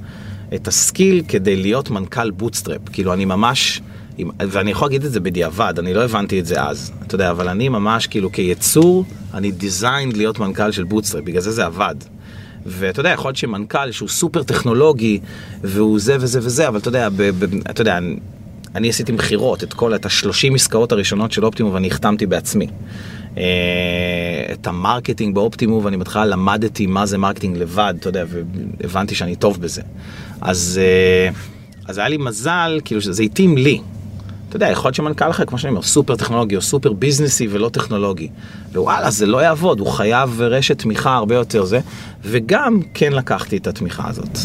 את ה skill כדי להיות מנכ"ל bootstrap. כאילו, אני ממש, ואני יכול להגיד את זה בדיעבד, אני לא הבנתי את זה אז. אתה יודע, אבל אני ממש, כאילו, כיצור, אני designed להיות מנכ"ל של bootstrap, בגלל זה זה עבד. ואתה יודע, יכול להיות שמנכ"ל שהוא סופר טכנולוגי, והוא זה וזה וזה, אבל אתה יודע, ב, ב, אתה יודע, אני עשיתי מכירות, את כל, את השלושים עסקאות הראשונות של אופטימוב אני החתמתי בעצמי. אה, את ה marketing באופטימוב, אני בהתחלה למדתי מה זה marketing לבד, אתה יודע, והבנתי שאני טוב בזה. אז, אה, אז היה לי מזל, כאילו שזה התאים לי. אתה יודע, יכול להיות שמנכ"ל אחר, כמו שאני אומר, סופר טכנולוגי או סופר ביזנסי ולא טכנולוגי. ווואלה, זה לא יעבוד, הוא חייב רשת תמיכה הרבה יותר זה, וגם כן לקחתי את התמיכה הזאת.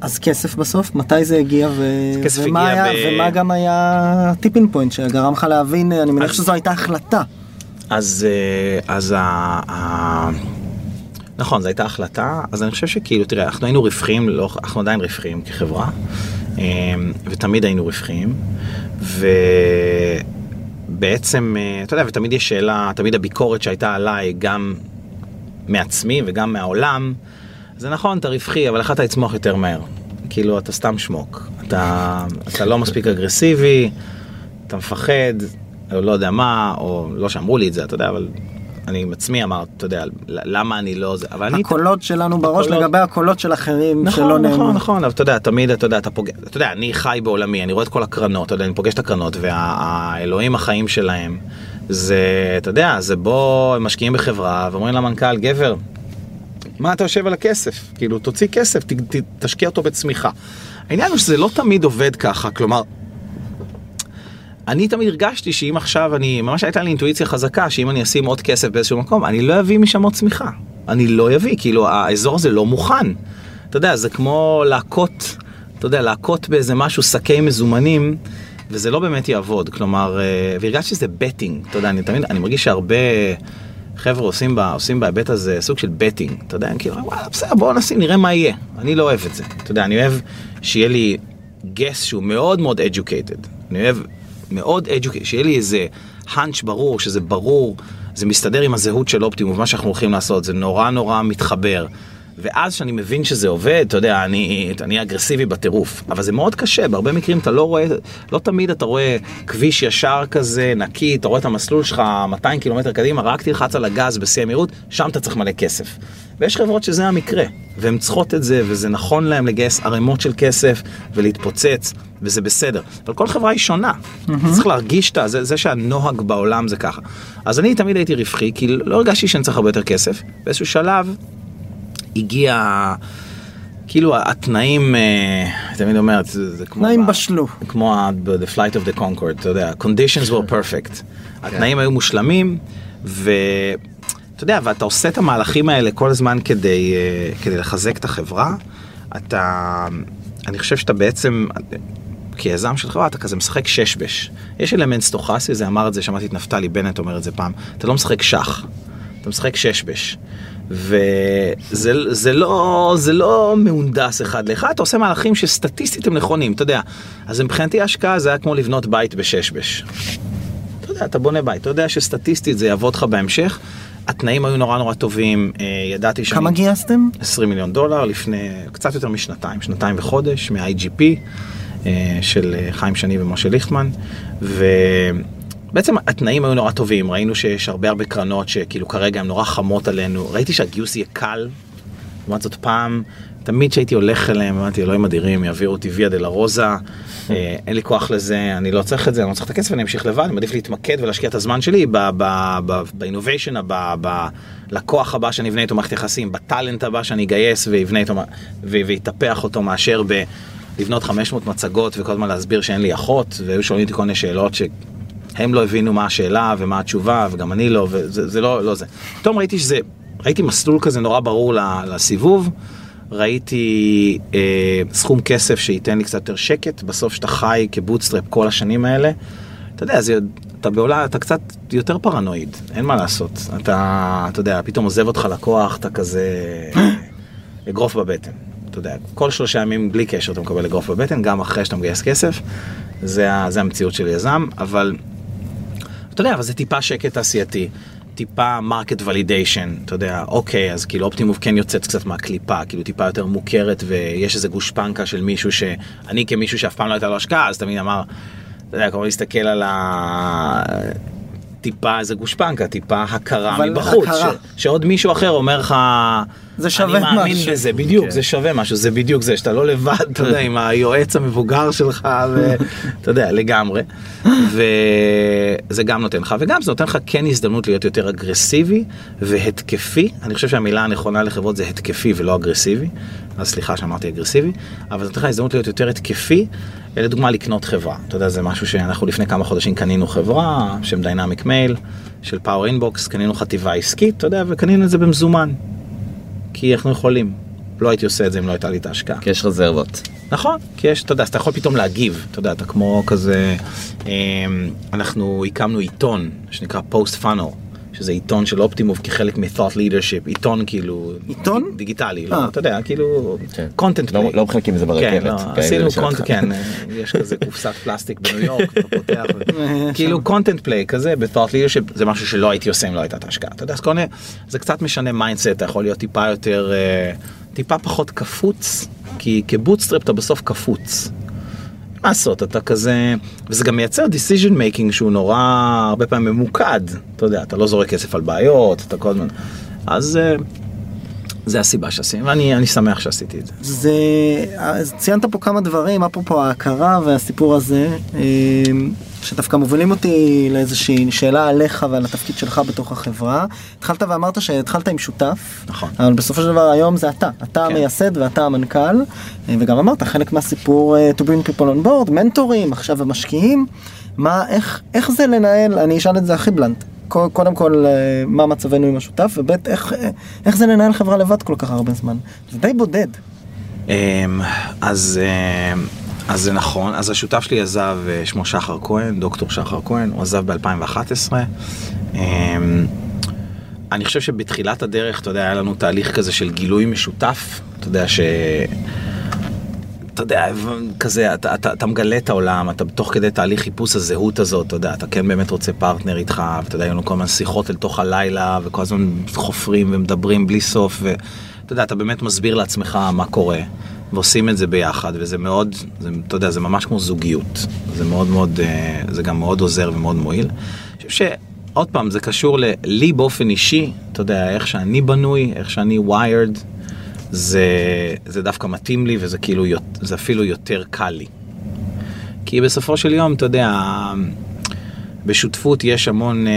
אז כסף בסוף, מתי זה הגיע ו... ומה, הגיע היה, ב- ומה גם היה tipping point שגרם לך להבין, אני מניח אז- שזו הייתה החלטה. אז, אה, אז ה... ה... נכון, זו הייתה החלטה, אז אני חושב שכאילו, תראה, אנחנו היינו רווחים, לא, אנחנו עדיין רווחים כחברה, אה, ותמיד היינו רווחים, ובעצם, אה, אתה יודע, ותמיד יש שאלה, תמיד הביקורת שהייתה עליי, גם מעצמי וגם מהעולם, זה נכון, אתה רווחי, אבל יכולת לצמוח יותר מהר. כאילו, אתה סתם שמוק. אתה, אתה לא מספיק אגרסיבי, אתה מפחד, או לא יודע מה, או לא שאמרו לי את זה, אתה יודע, אבל אני עם עצמי אמר, אתה יודע, למה אני לא זה, אבל אני... הקולות שלנו בראש הקולות- לגבי הקולות של אחרים שלא נכון, נאמרו. נכון, נכון, אבל אתה יודע, תמיד, אתה יודע, אתה פוגש, אתה יודע, אני חי בעולמי, אני רואה את כל הקרנות, אתה יודע, אני פוגש את הקרנות, והאלוהים החיים שלהם, זה, אתה יודע, זה בוא, הם משקיעים בחברה, ואומרים למנכ"ל, גבר, מה אתה יושב על הכסף? כאילו, תוציא כסף, ת, ת, תשקיע אותו בצמיחה. העניין הוא שזה לא תמיד עובד ככה, כלומר, אני תמיד הרגשתי שאם עכשיו אני, ממש הייתה לי אינטואיציה חזקה, שאם אני אשים עוד כסף באיזשהו מקום, אני לא אביא משם עוד צמיחה. אני לא אביא, כאילו האזור הזה לא מוכן. אתה יודע, זה כמו להכות, אתה יודע, להכות באיזה משהו, שקי מזומנים, וזה לא באמת יעבוד. כלומר, אה, והרגשתי שזה בטינג, אתה יודע, אני תמיד, אני מרגיש שהרבה חבר'ה עושים, עושים בהיבט הזה סוג של בטינג, אתה יודע, הם כאילו, וואלה, בסדר, בואו נשים, נראה מה יהיה. אני לא אוהב את זה. אתה יודע, אני אוהב שיהיה לי גס שהוא מאוד מאוד educated. אני אוהב מאוד educated, שיהיה לי איזה האנץ' ברור, שזה ברור, זה מסתדר עם הזהות של אופטימום, מה שאנחנו הולכים לעשות, זה נורא נורא מתחבר. ואז כשאני מבין שזה עובד, אתה יודע, אני, אני אגרסיבי בטירוף. אבל זה מאוד קשה, בהרבה מקרים אתה לא רואה, לא תמיד אתה רואה כביש ישר כזה, נקי, אתה רואה את המסלול שלך 200 קילומטר קדימה, רק תלחץ על הגז בשיא המהירות, שם אתה צריך מלא כסף. ויש חברות שזה המקרה, והן צריכות את זה, וזה נכון להן לגייס ערימות של כסף ולהתפוצץ, וזה בסדר. אבל כל חברה היא שונה. Mm-hmm. צריך להרגיש את זה, זה שהנוהג בעולם זה ככה. אז אני תמיד הייתי רווחי, כי לא הרגשתי שאני צריך הרבה יותר כסף. באיזשהו שלב הגיע... כאילו התנאים, אה, תמיד אומרת, זה, זה כמו... תנאים בשלו. כמו ה- The Flight of the Concord, אתה יודע, conditions were perfect. התנאים היו מושלמים, ואתה יודע, ואתה עושה את המהלכים האלה כל הזמן כדי, אה, כדי לחזק את החברה. אתה, אני חושב שאתה בעצם, כיזם של חברה, אתה כזה משחק שש-בש. יש אלמנט סטוכסי, זה אמר את זה, שמעתי את נפתלי בנט אומר את זה פעם, אתה לא משחק שח, אתה משחק שש-בש. וזה זה לא, זה לא מהונדס אחד לאחד, אתה עושה מהלכים שסטטיסטית הם נכונים, אתה יודע. אז מבחינתי ההשקעה זה היה כמו לבנות בית בשש-בש. אתה יודע, אתה בונה בית, אתה יודע שסטטיסטית זה יעבוד לך בהמשך. התנאים היו נורא נורא טובים, אה, ידעתי שאני... כמה גייסתם? 20 מיליון דולר לפני קצת יותר משנתיים, שנתיים וחודש, מ-IGP אה, של אה, חיים שני ומשה ליכטמן. ובעצם התנאים היו נורא טובים, ראינו שיש הרבה הרבה קרנות שכאילו כרגע הן נורא חמות עלינו, ראיתי שהגיוס יהיה קל. לעומת זאת פעם, תמיד כשהייתי הולך אליהם, אמרתי, אלוהים אדירים, יעבירו אותי ויה דלה רוזה, אה, אין לי כוח לזה, אני לא צריך את זה, אני לא צריך את הכסף, אני אמשיך לבד, אני מעדיף להתמקד ולהשקיע את הזמן שלי באינוביישן הבא, בלקוח הבא שאני אבנה איתו מערכת יחסים, בטאלנט הבא שאני אגייס ויבנה איתו, ויטפח אותו מאשר ב... לבנות 500 מצגות וכל הזמן להסביר שאין לי אחות, והיו שואלים אותי כל מיני שאלות שהם לא הבינו מה השאלה ומה התשובה, וגם אני לא, וזה זה לא, לא זה. פתאום ראיתי שזה, ראיתי מסלול כזה נורא ברור לסיבוב. ראיתי אה, סכום כסף שייתן לי קצת יותר שקט, בסוף שאתה חי כבוטסטראפ כל השנים האלה, אתה יודע, זה, אתה בעולם, אתה קצת יותר פרנואיד, אין מה לעשות. אתה, אתה יודע, פתאום עוזב אותך לקוח, אתה כזה אגרוף בבטן. אתה יודע, כל שלושה ימים בלי קשר אתה מקבל אגרוף בבטן, גם אחרי שאתה מגייס כסף. זה, זה המציאות של יזם, אבל יודע, אבל זה טיפה שקט תעשייתי. טיפה market validation, אתה יודע, אוקיי, אז כאילו Optimove כן יוצאת קצת מהקליפה, כאילו טיפה יותר מוכרת ויש איזה גושפנקה של מישהו שאני כמישהו שאף פעם לא הייתה לו השקעה, אז תמיד אמר, אתה יודע, כמו להסתכל על ה... טיפה איזה גושפנקה, טיפה הכרה מבחוץ, הכרה. ש... שעוד מישהו אחר אומר לך, זה שווה אני מאמין משהו." בזה, בדיוק, כן. זה שווה משהו, זה בדיוק זה, שאתה לא לבד, אתה יודע, עם היועץ המבוגר שלך, ואתה יודע, לגמרי, וזה גם נותן לך, וגם זה נותן לך כן הזדמנות להיות יותר אגרסיבי והתקפי, אני חושב שהמילה הנכונה לחברות זה התקפי ולא אגרסיבי, אז סליחה שאמרתי אגרסיבי, אבל זה נותן לך הזדמנות להיות יותר התקפי, לדוגמה לקנות חברה, אתה יודע, זה משהו שאנחנו לפני כמה חודשים קנינו חברה, שם Dynamic Mail, של PowerInbox, קנינו חטיבה עסקית, אתה יודע, וקנינו את זה במזומן. כי אנחנו יכולים. לא הייתי עושה את זה אם לא הייתה לי את ההשקעה. כי יש רזרבות. נכון, כי יש, אתה יודע, אז אתה יכול פתאום להגיב, אתה יודע, אתה כמו כזה, אמ, אנחנו הקמנו עיתון שנקרא PostFunnel, שזה עיתון של Optimove כחלק מ-thought leadership, עיתון כאילו, עיתון? דיג- דיגיטלי, אה. לא, אתה יודע, כאילו, כן. content לא-. לא מחלקים את זה כן, ברכבת. לא, כאלה עשינו שלך. cont, כן, אה, יש כזה קופסת פלסטיק בניו יורק, אתה פותח, ו- כאילו content play כזה ב-thought leadership זה משהו שלא הייתי עושה אם לא הייתה את ההשקעה, אתה יודע, אז מיני, זה קצת משנה mindset, אתה יכול להיות טיפה יותר, אה, טיפה פחות קפוץ, כי כ bootstrap אתה בסוף קפוץ. מה לעשות, אתה כזה, וזה גם מייצר decision making שהוא נורא, הרבה פעמים ממוקד, אתה יודע, אתה לא זורק כסף על בעיות, אתה כל הזמן, אז אה, זה הסיבה שעשיתי, ואני אני שמח שעשיתי את זה. זה, אז ציינת פה כמה דברים, אפרופו ההכרה והסיפור הזה, אה, שדווקא מובילים אותי לאיזושהי שאלה עליך ועל התפקיד שלך בתוך החברה. התחלת ואמרת שהתחלת עם שותף, נכון. אבל בסופו של דבר היום זה אתה, אתה כן. המייסד ואתה המנכ"ל, אה, וגם אמרת חלק מהסיפור אה, to bring people on board, מנטורים, עכשיו המשקיעים, מה, איך, איך זה לנהל, אני אשאל את זה הכי בלנט. קו- קודם כל, אה, מה מצבנו עם השותף, וב' איך, איך זה לנהל חברה לבד כל כך הרבה זמן. זה די בודד. אמ, אז, אמ, אז זה נכון, אז השותף שלי עזב, אה, שמו שחר כהן, דוקטור שחר כהן, הוא עזב ב-2011. אני חושב שבתחילת הדרך, אתה יודע, היה לנו תהליך כזה של גילוי משותף, אתה יודע ש... אתה יודע, כזה, אתה, אתה, אתה מגלה את העולם, אתה תוך כדי תהליך חיפוש הזהות הזאת, אתה יודע, אתה כן באמת רוצה פרטנר איתך, ואתה יודע, היו לנו כל הזמן שיחות אל תוך הלילה, וכל הזמן חופרים ומדברים בלי סוף, ואתה אתה יודע, אתה באמת מסביר לעצמך מה קורה, ועושים את זה ביחד, וזה מאוד, זה, אתה יודע, זה ממש כמו זוגיות. זה מאוד מאוד, אה, זה גם מאוד עוזר ומאוד מועיל. אני חושב שעוד פעם, זה קשור לי באופן אישי, אתה יודע, איך שאני בנוי, איך שאני wired, זה, זה דווקא מתאים לי, וזה כאילו, זה אפילו יותר קל לי. כי בסופו של יום, אתה יודע, בשותפות יש המון אה,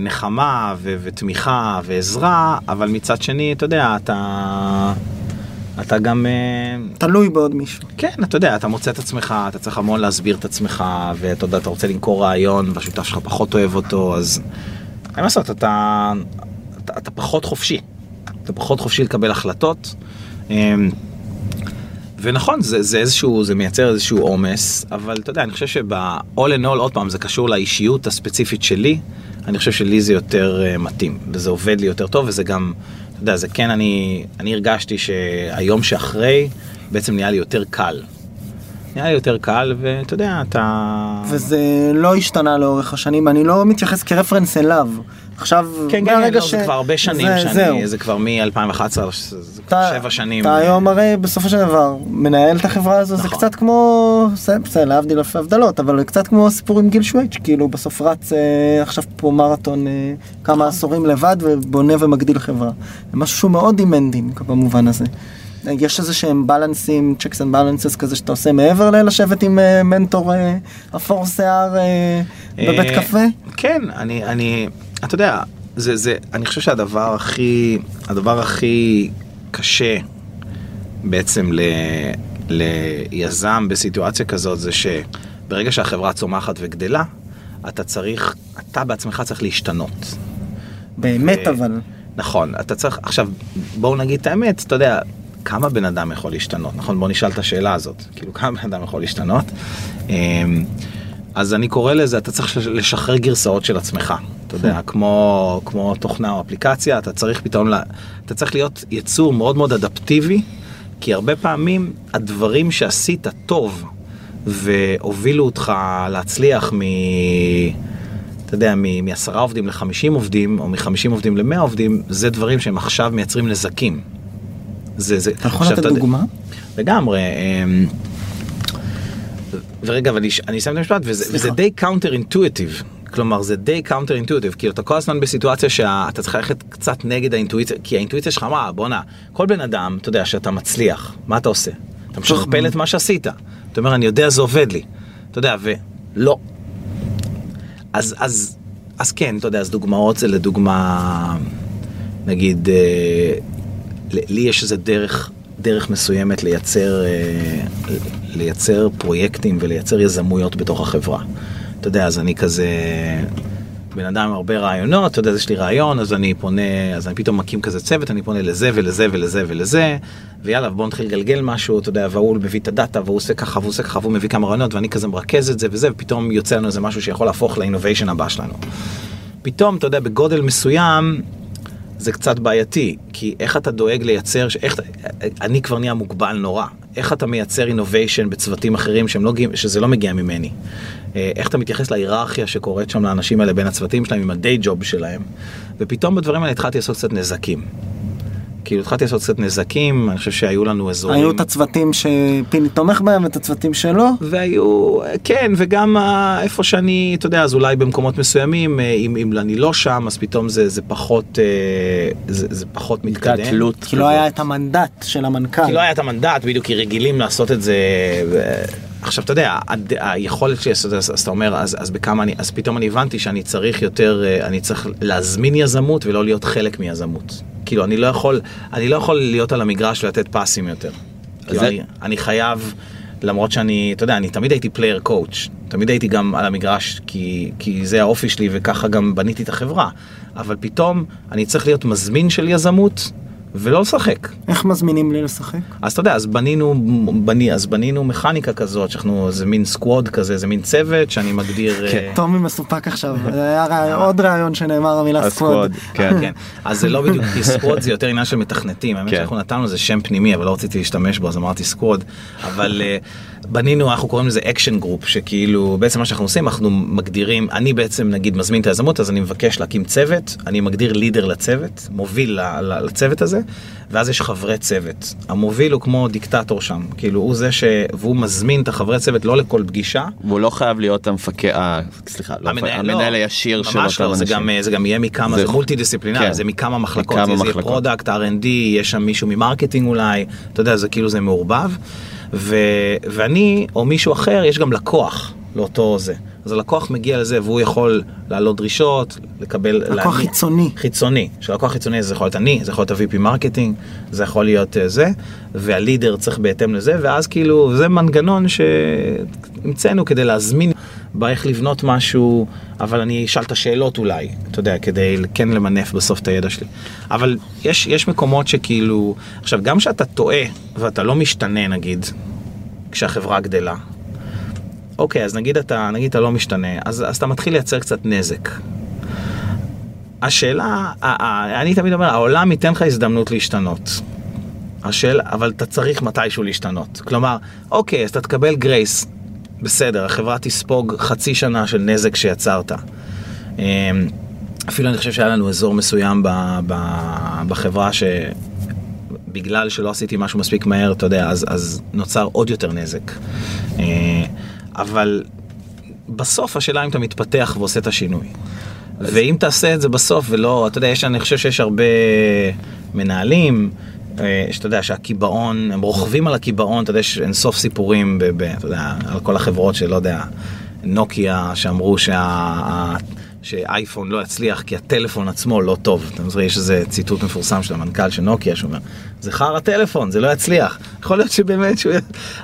נחמה ו- ותמיכה ועזרה, אבל מצד שני, אתה יודע, אתה, אתה גם, אה, תלוי בעוד מישהו. כן, אתה יודע, אתה מוצא את עצמך, אתה צריך המון להסביר את עצמך, ואתה יודע, אתה רוצה למכור רעיון, והשותף שלך פחות אוהב אותו, אז אין מה לעשות, אתה, אתה, אתה פחות חופשי. אתה פחות חופשי לקבל החלטות. אמ, ונכון, זה, זה איזשהו, זה מייצר איזשהו עומס, אבל אתה יודע, אני חושב שב-all in all, עוד פעם, זה קשור לאישיות הספציפית שלי, אני חושב שלי זה יותר uh, מתאים, וזה עובד לי יותר טוב, וזה גם, אתה יודע, זה כן, אני, אני הרגשתי שהיום שאחרי, בעצם נהיה לי יותר קל. נהיה יותר קל, ואתה יודע, אתה... וזה לא השתנה לאורך השנים, אני לא מתייחס כרפרנס אליו. עכשיו, כן, כן, לא, זה כבר הרבה שנים זה- שאני, זהו. זה כבר מ-2011, זה כבר אתה, שבע שנים. אתה היום הרי בסופו של דבר מנהל את החברה הזו, זה נכון. קצת כמו, זה- בסדר, להבדיל אלפי הבדלות, אבל קצת כמו הסיפור עם גיל שווייץ', כאילו בסוף רץ אה, עכשיו פה מרתון אה, כמה נכון. עשורים לבד ובונה ומגדיל חברה. זה משהו שהוא מאוד demanding במובן הזה. יש איזה שהם בלנסים, checks and balances כזה שאתה עושה מעבר ללשבת עם אה, מנטור אה, אפור שיער אה, בבית אה, קפה? כן, אני, אני, אתה יודע, זה, זה, אני חושב שהדבר הכי, הדבר הכי קשה בעצם ל, ליזם בסיטואציה כזאת זה שברגע שהחברה צומחת וגדלה, אתה צריך, אתה בעצמך צריך להשתנות. באמת ו- אבל. נכון, אתה צריך, עכשיו, בואו נגיד את האמת, אתה יודע, כמה בן אדם יכול להשתנות, נכון? בואו נשאל את השאלה הזאת, כאילו כמה בן אדם יכול להשתנות. אמ, אז אני קורא לזה, אתה צריך לשחרר גרסאות של עצמך, אתה יודע, כמו, כמו תוכנה או אפליקציה, אתה צריך פתאום, לה- אתה צריך להיות יצור מאוד מאוד אדפטיבי, כי הרבה פעמים הדברים שעשית טוב והובילו אותך להצליח מ... אתה יודע, מ- מעשרה עובדים לחמישים עובדים, או מחמישים עובדים למאה עובדים, זה דברים שהם עכשיו מייצרים נזקים. זה, זה, אתה יכול לתת דוגמה? לגמרי. אמ, ורגע, ואני אני אסיים את המשפט, וזה, די counter intuitive. כלומר, זה די counter intuitive, כאילו אתה כל הזמן בסיטואציה שאתה צריך ללכת קצת נגד האינטואיציה, כי האינטואיציה שלך אמרה, בואנה, כל בן אדם, אתה יודע, שאתה מצליח, מה אתה עושה? אתה משכפל את מה שעשית. אתה אומר, אני יודע, זה עובד לי. אתה יודע, ולא. אז, אז, אז כן, אתה יודע, אז דוגמאות זה לדוגמה, נגיד, אה, לי יש איזה דרך, דרך מסוימת לייצר, אה, לייצר פרויקטים ולייצר יזמויות בתוך החברה. אתה יודע, אז אני כזה בן אדם עם הרבה רעיונות, אתה יודע, יש לי רעיון, אז אני פונה, אז אני פתאום מקים כזה צוות, אני פונה לזה ולזה ולזה ולזה, ויאללה, בוא נתחיל לגלגל משהו, אתה יודע, והוא מביא את הדאטה, והוא עושה ככה, והוא עושה ככה, והוא מביא כמה רעיונות, ואני כזה מרכז את זה וזה, ופתאום יוצא לנו איזה משהו שיכול להפוך לאינוביישן הבא שלנו. פתאום, אתה יודע, בגודל מסוים, זה קצת בעייתי, כי איך אתה דואג לייצר, איך, אני כבר נהיה מוגבל נורא, איך אתה מייצר אינוביישן בצוותים אחרים שהם לא, שזה לא מגיע ממני, אה, איך אתה מתייחס להיררכיה שקורית שם לאנשים האלה בין הצוותים שלהם עם הדיי ג'וב שלהם, ופתאום בדברים האלה התחלתי לעשות קצת נזקים. כאילו התחלתי לעשות קצת נזקים, אני חושב שהיו לנו אזורים... היו את הצוותים שפיני תומך בהם ואת הצוותים שלו. והיו, כן, וגם איפה שאני, אתה יודע, אז אולי במקומות מסוימים, אה, אם, אם אני לא שם, אז פתאום זה, זה פחות, אה, זה, זה פחות מתקדם. תלות. כי לא היה את המנדט של המנכ"ל. כי לא היה את המנדט, בדיוק, כי רגילים לעשות את זה. ו- עכשיו, אתה יודע, הד- היכולת שלי, אז, אז, אז אתה אומר, אז, אז בכמה אני, אז פתאום אני הבנתי שאני צריך יותר, אה, אני צריך להזמין יזמות ולא להיות חלק מיזמות. כאילו, אני לא יכול, אני לא יכול להיות על המגרש ולתת פאסים יותר. כאילו, זה- אני, אני חייב, למרות שאני, אתה יודע, אני תמיד הייתי player coach, תמיד הייתי גם על המגרש, כי, כי זה האופי שלי וככה גם בניתי את החברה. אבל פתאום אני צריך להיות מזמין של יזמות ולא לשחק. איך מזמינים לי לשחק? אז אתה יודע, אז בנינו, בני, אז בנינו מכניקה כזאת, שאנחנו, זה מין squad כזה, זה מין צוות שאני מגדיר... כן. אה, טומי מסופק עכשיו, זה היה רעיון- עוד רעיון שנאמר המילה squad. כן. כן, אז זה לא בדיוק, כי squad זה יותר עניין של מתכנתים, האמת כן. שאנחנו נתנו לזה שם פנימי, אבל לא רציתי להשתמש בו, אז אמרתי squad, אבל אה, בנינו, אנחנו קוראים לזה action group, שכאילו, בעצם מה שאנחנו עושים, אנחנו מגדירים, אני בעצם נגיד מזמין את היזמות, אז אני מבקש להקים צוות, אני מגדיר leader לצוות, מוביל לצוות הזה, ואז יש חברי צוות. המוביל הוא כמו דיקטטור שם, כאילו הוא זה ש... והוא מזמין את החברי צוות לא לכל פגישה. והוא לא חייב להיות המפקד, אה, סליחה, לא המפקד, המנהל לא, הישיר של אותם ממש לא, זה אנשים. גם, זה גם יהיה מכמה, זה, זה- multi disciplinary, כן. זה מכמה מחלקות, מכמה זה יהיה מחלקות. product, R&D, יש שם מישהו מ marketing אולי, אתה יודע, זה כאילו זה מעורבב. ו, ואני, או מישהו אחר, יש גם לקוח לאותו זה. אז הלקוח מגיע לזה והוא יכול להעלות דרישות, לקבל... לקוח להניע- חיצוני. חיצוני. שלקוח חיצוני זה יכול להיות אני, זה יכול להיות ה-VP marketing, זה יכול להיות אה, זה, וה leader צריך בהתאם לזה, ואז כאילו זה מנגנון שהמצאנו כדי להזמין באיך לבנות משהו, אבל אני אשאל את השאלות אולי, אתה יודע, כדי כן למנף בסוף את הידע שלי. אבל יש, יש מקומות שכאילו, עכשיו גם כשאתה טועה ואתה לא משתנה נגיד, כשהחברה גדלה, אוקיי, אז נגיד אתה, נגיד אתה לא משתנה, אז, אז אתה מתחיל לייצר קצת נזק. השאלה, אני תמיד אומר, העולם ייתן לך הזדמנות להשתנות. השאלה, אבל אתה צריך מתישהו להשתנות. כלומר, אוקיי, אז אתה תקבל גרייס, בסדר, החברה תספוג חצי שנה של נזק שיצרת. אמ, אפילו אני חושב שהיה לנו אזור מסוים ב, ב, בחברה שבגלל שלא עשיתי משהו מספיק מהר, אתה יודע, אז, אז נוצר עוד יותר נזק. אבל בסוף השאלה אם אתה מתפתח ועושה את השינוי. ואם תעשה את זה בסוף ולא, אתה יודע, יש, אני חושב שיש הרבה מנהלים, אה, שאתה יודע שהקיבעון, הם רוכבים על הקיבעון, אתה יודע, יש אינסוף סיפורים, ב, ב, אתה יודע, על כל החברות שלא יודע, נוקיה, שאמרו שה... שאייפון לא יצליח כי הטלפון עצמו לא טוב. אתה מזכיר, יש איזה ציטוט מפורסם של המנכ"ל של נוקיה שאומר, זה חרא טלפון, זה לא יצליח. יכול להיות שבאמת שהוא...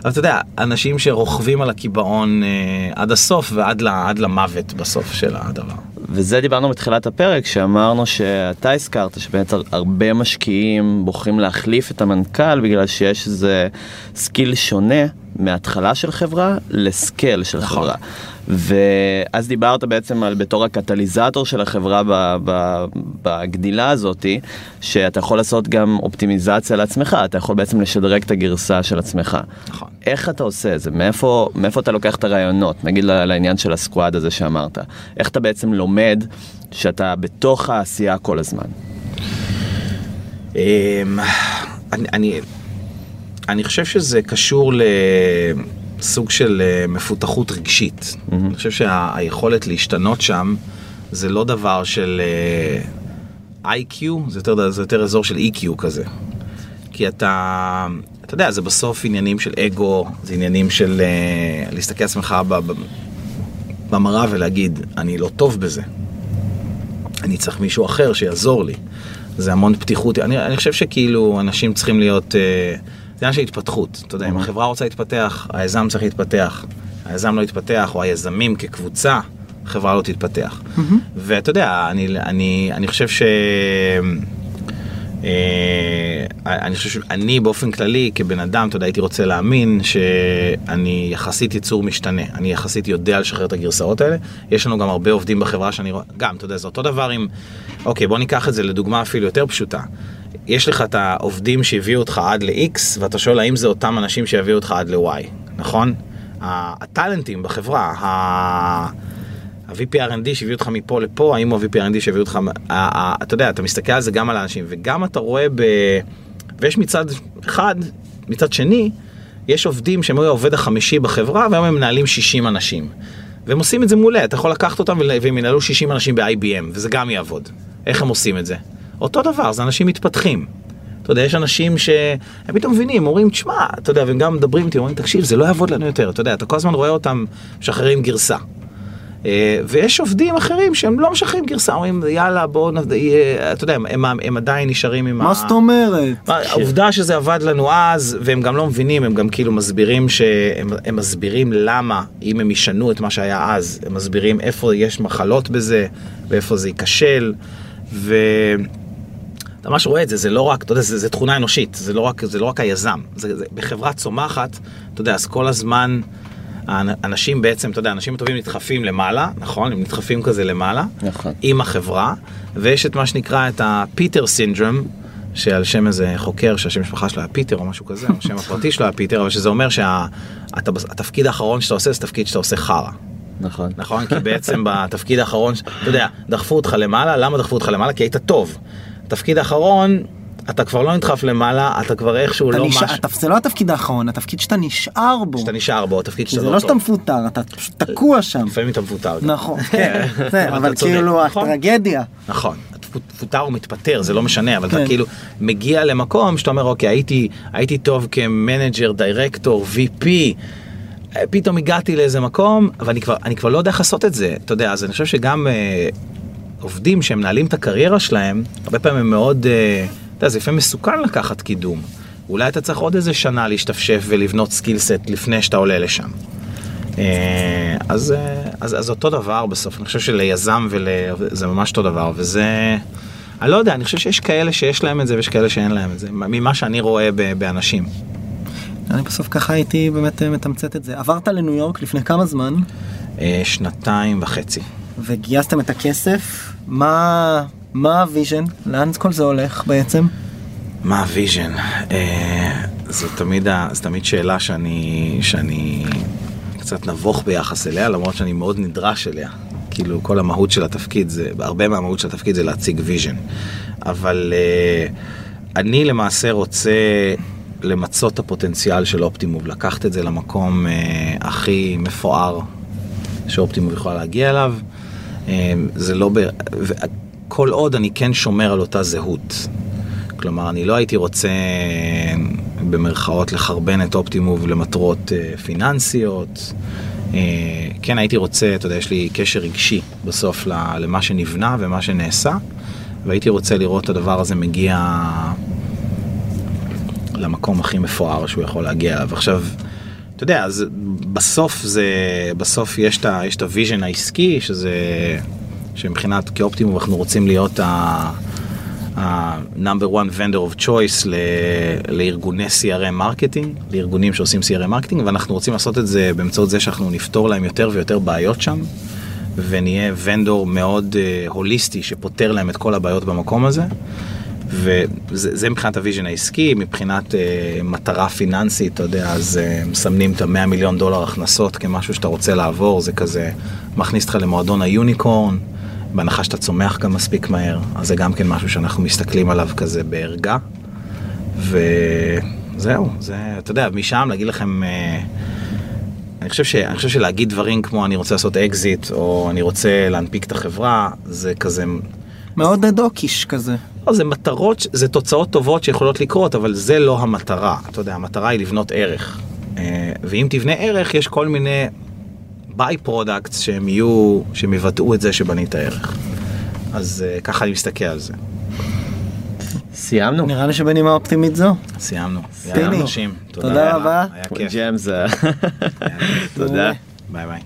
אבל אתה יודע, אנשים שרוכבים על הקיבעון אה, עד הסוף ועד ל- למוות בסוף של הדבר. וזה דיברנו בתחילת הפרק, שאמרנו שאתה הזכרת שבאמת הרבה משקיעים בוחרים להחליף את המנכ"ל בגלל שיש איזה skill שונה מההתחלה של חברה ל scale של נכון. חברה. ואז דיברת בעצם על בתור הקטליזטור של החברה ב- ב- בגדילה הזאתי, שאתה יכול לעשות גם אופטימיזציה לעצמך, אתה יכול בעצם לשדרג את הגרסה של עצמך. נכון. איך אתה עושה את זה? מאיפה, מאיפה אתה לוקח את הרעיונות? נגיד לעניין של ה squad הזה שאמרת. איך אתה בעצם לומד שאתה בתוך העשייה כל הזמן? אמ, אני, אני, אני חושב שזה קשור לסוג של אה, מפותחות רגשית. אני חושב שהיכולת להשתנות שם זה לא דבר של אה, IQ, זה יותר, זה יותר אזור של EQ כזה. כי אתה, אתה יודע, זה בסוף עניינים של אגו, זה עניינים של אה, להסתכל על עצמך במראה ולהגיד, אני לא טוב בזה. אני צריך מישהו אחר שיעזור לי. זה המון פתיחות. אני, אני חושב שכאילו אנשים צריכים להיות, אה, זה עניין של התפתחות. אתה יודע, אם החברה רוצה להתפתח, היזם צריך להתפתח. היזם לא יתפתח, או היזמים כקבוצה, החברה לא תתפתח. ואתה יודע, אני, אני, אני חושב ש... אה, אני חושב שאני באופן כללי כבן אדם, אתה יודע, הייתי רוצה להאמין שאני יחסית יצור משתנה. אני יחסית יודע לשחרר את הגרסאות האלה. יש לנו גם הרבה עובדים בחברה שאני רואה, גם, אתה יודע, זה אותו דבר עם, אוקיי, בוא ניקח את זה לדוגמה אפילו יותר פשוטה. יש לך את העובדים שהביאו אותך עד ל-X, ואתה שואל האם זה אותם אנשים שיביאו אותך עד ל-Y, נכון? הטאלנטים בחברה, ה... ה-VP R&D שהביא אותך מפה לפה, האם הוא ה-VP R&D שהביא אותך, אתה יודע, אתה מסתכל על זה גם על האנשים, וגם אתה רואה ב... ויש מצד אחד, מצד שני, יש עובדים שהם היו העובד החמישי בחברה, והיום הם מנהלים 60 אנשים. והם עושים את זה מעולה, אתה יכול לקחת אותם והם ינהלו 60 אנשים ב-IBM, וזה גם יעבוד. איך הם עושים את זה? אותו דבר, זה אנשים מתפתחים. אתה יודע, יש אנשים שהם פתאום מבינים, אומרים, תשמע, אתה יודע, והם גם מדברים איתי, אומרים, תקשיב, זה לא יעבוד לנו יותר, אתה יודע, אתה כל הזמן רואה אותם משחררים גרסה. אה, ויש עובדים אחרים שהם לא משחררים גרסה, אומרים, יאללה, בואו, אה, אתה יודע, הם, הם, הם עדיין נשארים עם מה זאת אומרת? העובדה שזה עבד לנו אז, והם גם לא מבינים, הם גם כאילו מסבירים שהם הם מסבירים למה, אם הם ישנו את מה שהיה אז, הם מסבירים איפה יש מחלות בזה, ואיפה זה ייכשל, ו... אתה ממש רואה את זה, זה לא רק, אתה יודע, זה, זה תכונה אנושית, זה לא רק, זה לא רק היזם. זה, זה, בחברה צומחת, אתה יודע, אז כל הזמן האנשים בעצם, אתה יודע, אנשים טובים נדחפים למעלה, נכון? הם נדחפים כזה למעלה, נכון. עם החברה, ויש את מה שנקרא את ה Peter syndrome, שעל שם איזה חוקר שהשם משפחה שלו היה פיטר או משהו כזה, או השם הפרטי שלו היה פיטר, אבל שזה אומר שהתפקיד האחרון שאתה עושה זה תפקיד שאתה עושה חרא. נכון. נכון? כי בעצם בתפקיד האחרון, אתה יודע, דחפו אותך למעלה, למה דחפו אותך למעלה? כי היית טוב. התפקיד האחרון, אתה כבר לא נדחף למעלה, אתה כבר איכשהו אתה לא נשאר- משהו, התפ- זה לא התפקיד האחרון, התפקיד שאתה נשאר בו. שאתה נשאר בו, תפקיד כי שאתה זה לא לא שאתה טוב. מפוטר, אתה פשוט תקוע שם. לפעמים אתה מפוטר. נכון, כן, זה, אתה אבל כאילו נכון? הטרגדיה. נכון, אתה מפוטר או מתפטר, זה לא משנה, אבל כן. אתה כאילו מגיע למקום שאתה אומר, אוקיי, הייתי, הייתי טוב כמנג'ר, דירקטור, VP, אה, פתאום הגעתי לאיזה מקום, ואני כבר, אני כבר לא יודע איך לעשות את זה, אתה יודע, אז אני חושב שגם אה, עובדים שמנהלים את הקריירה שלהם, הרבה פעמים הם מאוד, אה, אתה יודע, זה לפעמים מסוכן לקחת קידום. אולי אתה צריך עוד איזה שנה להשתפשף ולבנות סקילסט לפני שאתה עולה לשם. אה, אז, אה, אז, אז אותו דבר בסוף, אני חושב שליזם ול... זה ממש אותו דבר, וזה... אני לא יודע, אני חושב שיש כאלה שיש להם את זה ויש כאלה שאין להם את זה, ממה שאני רואה באנשים. אני בסוף ככה הייתי באמת אה, מתמצת את זה. עברת לניו יורק לפני כמה זמן, שנתיים וחצי. וגייסתם את הכסף, מה מה ה vision? לאן כל זה הולך בעצם? מה ה vision? אה, זו תמיד, זו תמיד שאלה שאני, שאני קצת נבוך ביחס אליה, למרות שאני מאוד נדרש אליה. כאילו כל המהות של התפקיד, זה, הרבה מהמהות של התפקיד זה להציג vision. אבל אה, אני למעשה רוצה למצות את הפוטנציאל של אופטימוב, לקחת את זה למקום אה, הכי מפואר שאופטימוב יכולה להגיע אליו. אה, זה לא... ב... כל עוד אני כן שומר על אותה זהות. כלומר, אני לא הייתי רוצה במרכאות לחרבן את אופטימוב למטרות אה, פיננסיות. אה, כן, הייתי רוצה, אתה יודע, יש לי קשר רגשי בסוף למה שנבנה ומה שנעשה, והייתי רוצה לראות את הדבר הזה מגיע למקום הכי מפואר שהוא יכול להגיע אליו. עכשיו, אתה יודע, אז בסוף זה, בסוף יש את ה vision העסקי, שזה, שמבחינת כאופטימוב אנחנו רוצים להיות. ה-number one vendor of choice ל- לארגוני CRM marketing, לארגונים שעושים CRM marketing, ואנחנו רוצים לעשות את זה באמצעות זה שאנחנו נפתור להם יותר ויותר בעיות שם, ונהיה vendor מאוד uh, הוליסטי שפותר להם את כל הבעיות במקום הזה. וזה זה מבחינת ה vision העסקי, מבחינת uh, מטרה פיננסית, אתה יודע, אז uh, מסמנים את ה-100 מיליון דולר הכנסות כמשהו שאתה רוצה לעבור, זה כזה מכניס אותך למועדון ה unicorn, בהנחה שאתה צומח גם מספיק מהר, אז זה גם כן משהו שאנחנו מסתכלים עליו כזה בערגה. וזהו, זה, אתה יודע, משם להגיד לכם, אה, אני חושב, ש, אני חושב שלהגיד דברים כמו אני רוצה לעשות אקזיט, או אני רוצה להנפיק את החברה, זה כזה, מאוד דוקיש כזה. לא, זה מטרות, זה תוצאות טובות שיכולות לקרות, אבל זה לא המטרה. אתה יודע, המטרה היא לבנות ערך. אה, ואם תבנה ערך, יש כל מיני by-products שהם יהיו, שהם יבטאו את זה שבנית ערך. אז אה, ככה אני מסתכל על זה. סיימנו. נראה לי שבנימה אופטימית זו. סיימנו. אנשים. תודה רבה. היה כיף. תודה. ביי ביי.